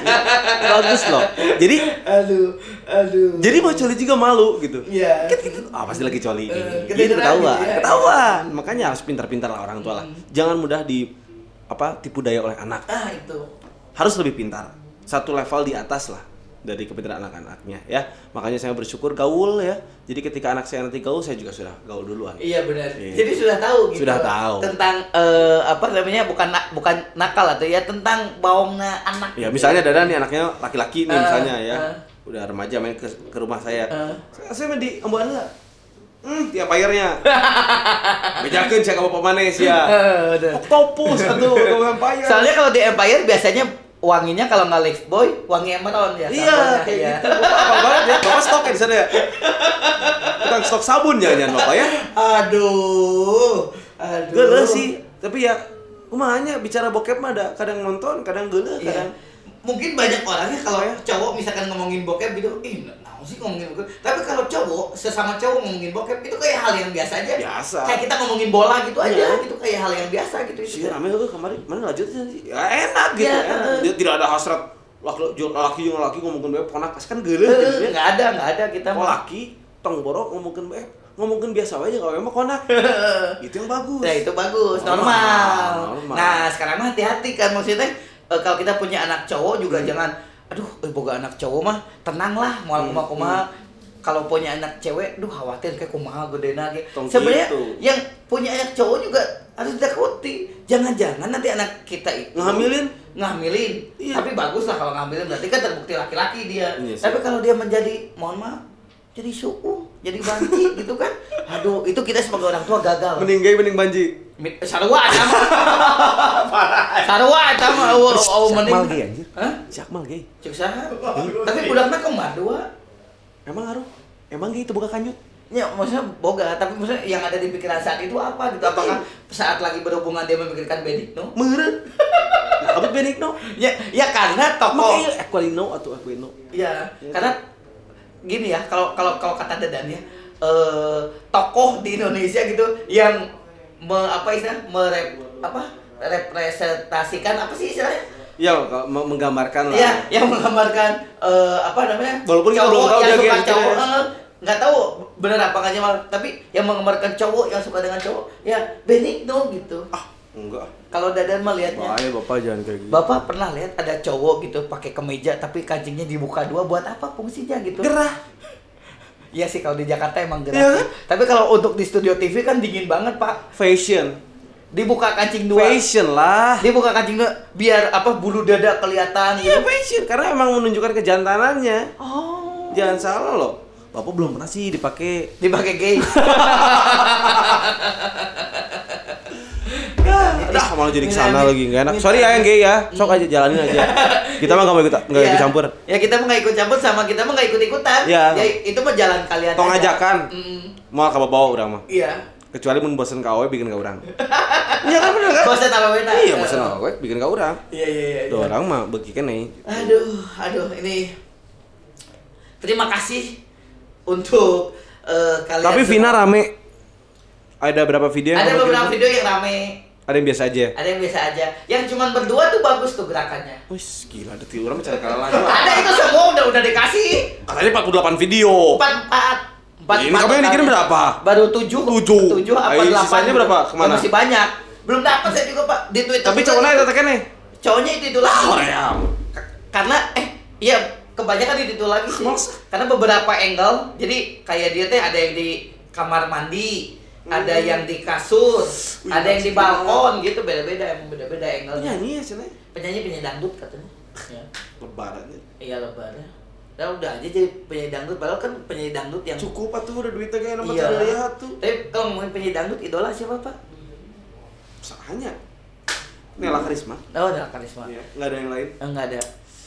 B: Bagus loh. Jadi
A: aduh, aduh.
B: Jadi mau coli juga malu gitu.
A: Iya.
B: Kit, kit, kit. Ah pasti lagi coli. Gitu
A: kedengeran
B: ketahuan,
A: gitu ya.
B: ketahuan. Makanya harus pintar-pintar lah orang tua lah. Jangan mudah di apa tipu daya oleh anak.
A: Ah itu.
B: Harus lebih pintar. Satu level di atas lah dari kepintaran anak-anaknya ya. Makanya saya bersyukur gaul ya. Jadi ketika anak saya nanti gaul, saya juga sudah gaul duluan.
A: Iya benar.
B: Iya.
A: Jadi sudah tahu gitu.
B: Sudah tahu.
A: Tentang eh, apa namanya bukan na- bukan nakal atau ya tentang bawangnya anak.
B: Ya
A: gitu.
B: misalnya Dadan nih anaknya laki-laki nih
A: Eh,
B: misalnya ya.
A: eh.
B: Udah remaja main ke, ke rumah saya.
A: Eh.
B: Saya, mah di ambuan lah. Hmm, tiap airnya. Bejakeun saya ka pemanes ya.
A: Eh,
B: atuh ke vampire.
A: Soalnya kalau di Empire biasanya wanginya kalau nggak Life Boy, wangi Emerald ya.
B: Iya, kayak
A: iya.
B: gitu. Apa banget ya? Bapak stok ya di sana ya? Tukang stok sabun jangan-jangan Bapak ya?
A: Aduh. Aduh.
B: Geuleuh sih, tapi ya kumahanya bicara bokep mah ada kadang nonton, kadang geuleuh,
A: Iya.
B: kadang
A: Mungkin banyak orangnya kalau
B: Ya.
A: cowok misalkan ngomongin bokep gitu, ih sih ngomongin bokep. Tapi kalau cowok sesama cowok ngomongin bokep itu kayak hal yang biasa aja.
B: Biasa.
A: Kayak kita ngomongin bola gitu aja,
B: Iya.
A: gitu kayak hal yang biasa gitu.
B: sih rame tuh kemarin mana lanjutnya sih? Ya enak gitu,
A: Iya,
B: enak. Dia tidak ada hasrat laki laki yang laki ngomongin bokep ponak kan geuleuh
A: Eh,
B: gitu ya.
A: nggak ada, nggak ada kita
B: Kalau laki tong borok ngomongin bokep ngomongin biasa aja kalau emang konak. itu yang bagus.
A: Ya itu bagus,
B: Normal,
A: normal.
B: normal.
A: Nah sekarang mah hati-hati kan maksudnya eh, kalau kita punya anak cowok juga jangan, aduh, eh, boga anak cowok mah tenang lah, mau
B: Hmm,
A: kumaha kumaha. Kalau punya anak cewek, duh khawatir kayak kumaha gede.
B: Tong
A: Sebenarnya
B: gitu.
A: yang punya anak cowok juga harus ditakuti. Jangan-jangan nanti anak kita itu
B: Ngehamilin?
A: ngehamilin.
B: Iya.
A: Tapi bagus lah kalau ngehamilin berarti kan terbukti laki-laki dia.
B: Iya sih.
A: Tapi kalau dia menjadi, mohon maaf, jadi suku, jadi banci gitu kan. Aduh, itu kita sebagai orang tua gagal.
B: Mending gay mending banji.
A: Sarua eta mah. Sarua eta mah eueuh eueuh mending.
B: gay anjir.
A: Hah?
B: Si Akmal gay.
A: Cek saha? Tapi budakna kembar dua.
B: Emang ngaruh? Emang gay itu buka kanyut?
A: Ya, maksudnya boga, tapi maksudnya yang ada di pikiran saat itu apa gitu? Apakah saat lagi berhubungan dia memikirkan Benigno?
B: Meureun. Nah, abis benigno.
A: Ya, ya karena tokoh
B: Makanya Aquilino atau Aquino.
A: Iya,
B: Iya,
A: karena gini ya, kalau kalau kalau kata Dedan ya, eh, tokoh di Indonesia gitu yang me, apa istilah merep apa representasikan apa sih istilahnya?
B: Ya, menggambarkan lah.
A: Iya, yang menggambarkan eh, apa namanya?
B: Walaupun kita belum tahu
A: yang
B: dia
A: suka
B: gay,
A: cowok,
B: gitu ya.
A: eh, nggak tahu bener apa nggak Jamal, tapi yang menggambarkan cowok yang suka dengan cowok, ya Benigno gitu.
B: Ah, enggak.
A: Kalau Dadan mah lihatnya,
B: Bahaya bapak jangan kayak gitu.
A: Bapak pernah lihat ada cowok gitu pakai kemeja tapi kancingnya dibuka dua buat apa fungsinya gitu?
B: Gerah.
A: Iya sih kalau di Jakarta emang gerah.
B: Iya
A: sih. Tapi kalau untuk di studio TV kan dingin banget pak.
B: Fashion.
A: Dibuka kancing dua.
B: Fashion lah.
A: Dibuka kancing dua biar apa bulu dada kelihatan
B: Iya
A: gitu.
B: fashion karena emang menunjukkan kejantanannya.
A: Oh.
B: Jangan salah loh. Bapak belum pernah sih dipakai.
A: Dipakai gay.
B: Dah malah jadi ke sana lagi nggak enak. Sorry ya yang gay ya. Sok aja jalanin aja. Kita mah nggak mau ikut nggak
A: Iya.
B: ikut campur.
A: Ya kita mah nggak ikut campur sama kita mah nggak ikut ikutan.
B: Iya.
A: Ya itu mah jalan kalian.
B: Tong
A: aja.
B: ajakan. Mau kabar bawa orang mah.
A: Iya.
B: Kecuali mun bosen ka bikin ka urang. Iya kan bener kan?
A: Bosan apa beda?
B: Iya bosen awe bikin ka urang.
A: Iya iya iya.
B: Tuh orang mah beuki keneh.
A: Aduh, aduh ini terima kasih untuk eh, kalian.
B: Tapi. Vina rame. Ada berapa video yang
A: Ada
B: kamu
A: beberapa video yang rame,
B: Ada yang biasa aja.
A: ada yang biasa aja. Yang cuman berdua tuh bagus tuh gerakannya.
B: Wis gila ada tiga orang mencari kalah lagi.
A: Ada itu semua udah udah dikasih.
B: Katanya 48 video.
A: Empat empat. Empat,
B: Ini kamu yang dikirim berapa?
A: Baru tujuh.
B: Tujuh.
A: Tujuh apa
B: Ayo,
A: delapan?
B: sisanya
A: gitu.
B: berapa? Ke mana?
A: Ya, masih banyak. Belum dapat saya juga pak di Twitter.
B: Tapi cowoknya itu tekan nih.
A: Cowoknya itu itu lagi. K- Karena eh iya kebanyakan itu itu lagi sih.
B: Masa?
A: Karena beberapa angle. Jadi kayak dia teh ada yang di kamar mandi, ada yang di kasur,
B: Wih,
A: ada yang di balkon gitu beda-beda emang beda-beda angle-nya.
B: Nyanyi ya sini.
A: Penyanyi penyanyi dangdut katanya. Ya.
B: Lebarannya.
A: Iya lebaran. Ya udah aja jadi penyanyi dangdut padahal kan penyanyi dangdut yang
B: Cukup atuh udah duitnya kayak nomor
A: Iya.
B: lihat tuh.
A: Tapi kalau ngomongin penyanyi dangdut idola siapa, Pak?
B: Hanya Nela Karisma.
A: Oh, ada karisma.
B: Iya, nggak ada yang lain.
A: Enggak ada.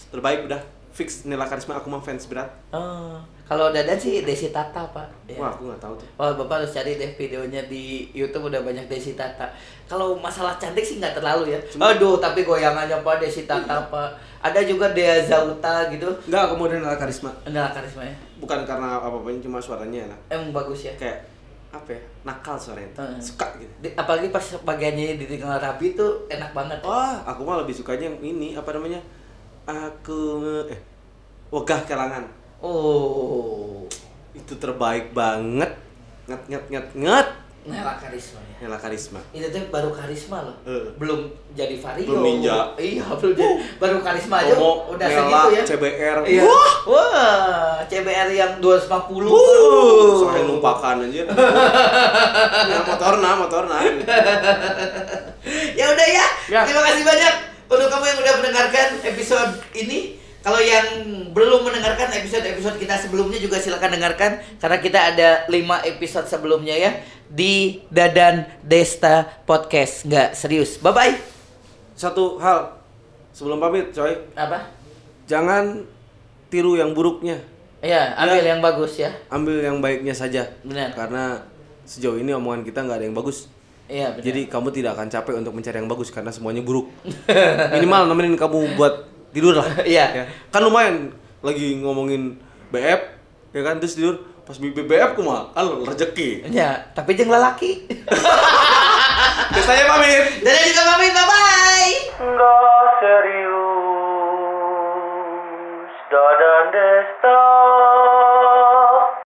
B: Terbaik udah fix Nela Karisma aku mah fans berat.
A: Oh, kalau Dadan sih Desi Tata, Pak. Ya.
B: Wah, aku nggak tahu tuh.
A: Wah, Bapak harus cari deh videonya di YouTube udah banyak Desi Tata. Kalau masalah cantik sih nggak terlalu ya.
B: Cuma-
A: Aduh, tapi goyangannya Pak Desi Tata, Pak. Ada juga Dea Zauta gitu.
B: Enggak, kemudian Nela Karisma.
A: Enggak karisma ya.
B: Bukan karena apa-apa, cuma suaranya enak.
A: Emang bagus ya.
B: Kayak apa ya? Nakal suaranya.
A: Heeh.
B: Suka gitu.
A: Di- apalagi pas bagiannya di tinggal rapi tuh enak banget.
B: Wah, aku mah lebih sukanya yang ini apa namanya? Aku eh wegah kelangan.
A: Oh,
B: Itu terbaik banget. Nget nget nget nget.
A: Nela karisma ya.
B: Nela Karisma.
A: Itu tuh baru karisma loh.
B: Eh.
A: Belum jadi vario.
B: Belum ninja.
A: Iya, belum jadi. Baru karisma aja
B: Romo,
A: udah
B: Nela,
A: segitu ya.
B: CBR.
A: Iya.
B: Wah,
A: Wah, CBR yang 250.
B: Uh, saya numpakan aja. ya, motorna, motorna.
A: ya udah ya.
B: Ya.
A: Terima kasih banyak untuk kamu yang udah mendengarkan episode ini. Kalau yang belum mendengarkan episode-episode kita sebelumnya juga silakan dengarkan karena kita ada 5 episode sebelumnya ya di Dadan Desta Podcast. Nggak serius. Bye bye.
B: Satu hal sebelum pamit, coy.
A: Apa?
B: Jangan tiru yang buruknya.
A: Iya, ambil yang bagus ya.
B: Ambil yang baiknya saja.
A: Benar.
B: Karena sejauh ini omongan kita nggak ada yang bagus.
A: Iya, benar.
B: Jadi kamu tidak akan capek untuk mencari yang bagus karena semuanya buruk. Minimal nemenin kamu buat tidur lah.
A: Iya.
B: Ya. Kan lumayan lagi ngomongin BF ya kan terus tidur. Pas BF ku mah kan rezeki.
A: Ya tapi jeng lelaki.
B: Biasanya pamit.
A: Dan juga pamit bye bye
D: Enggak serius. Dadan desta.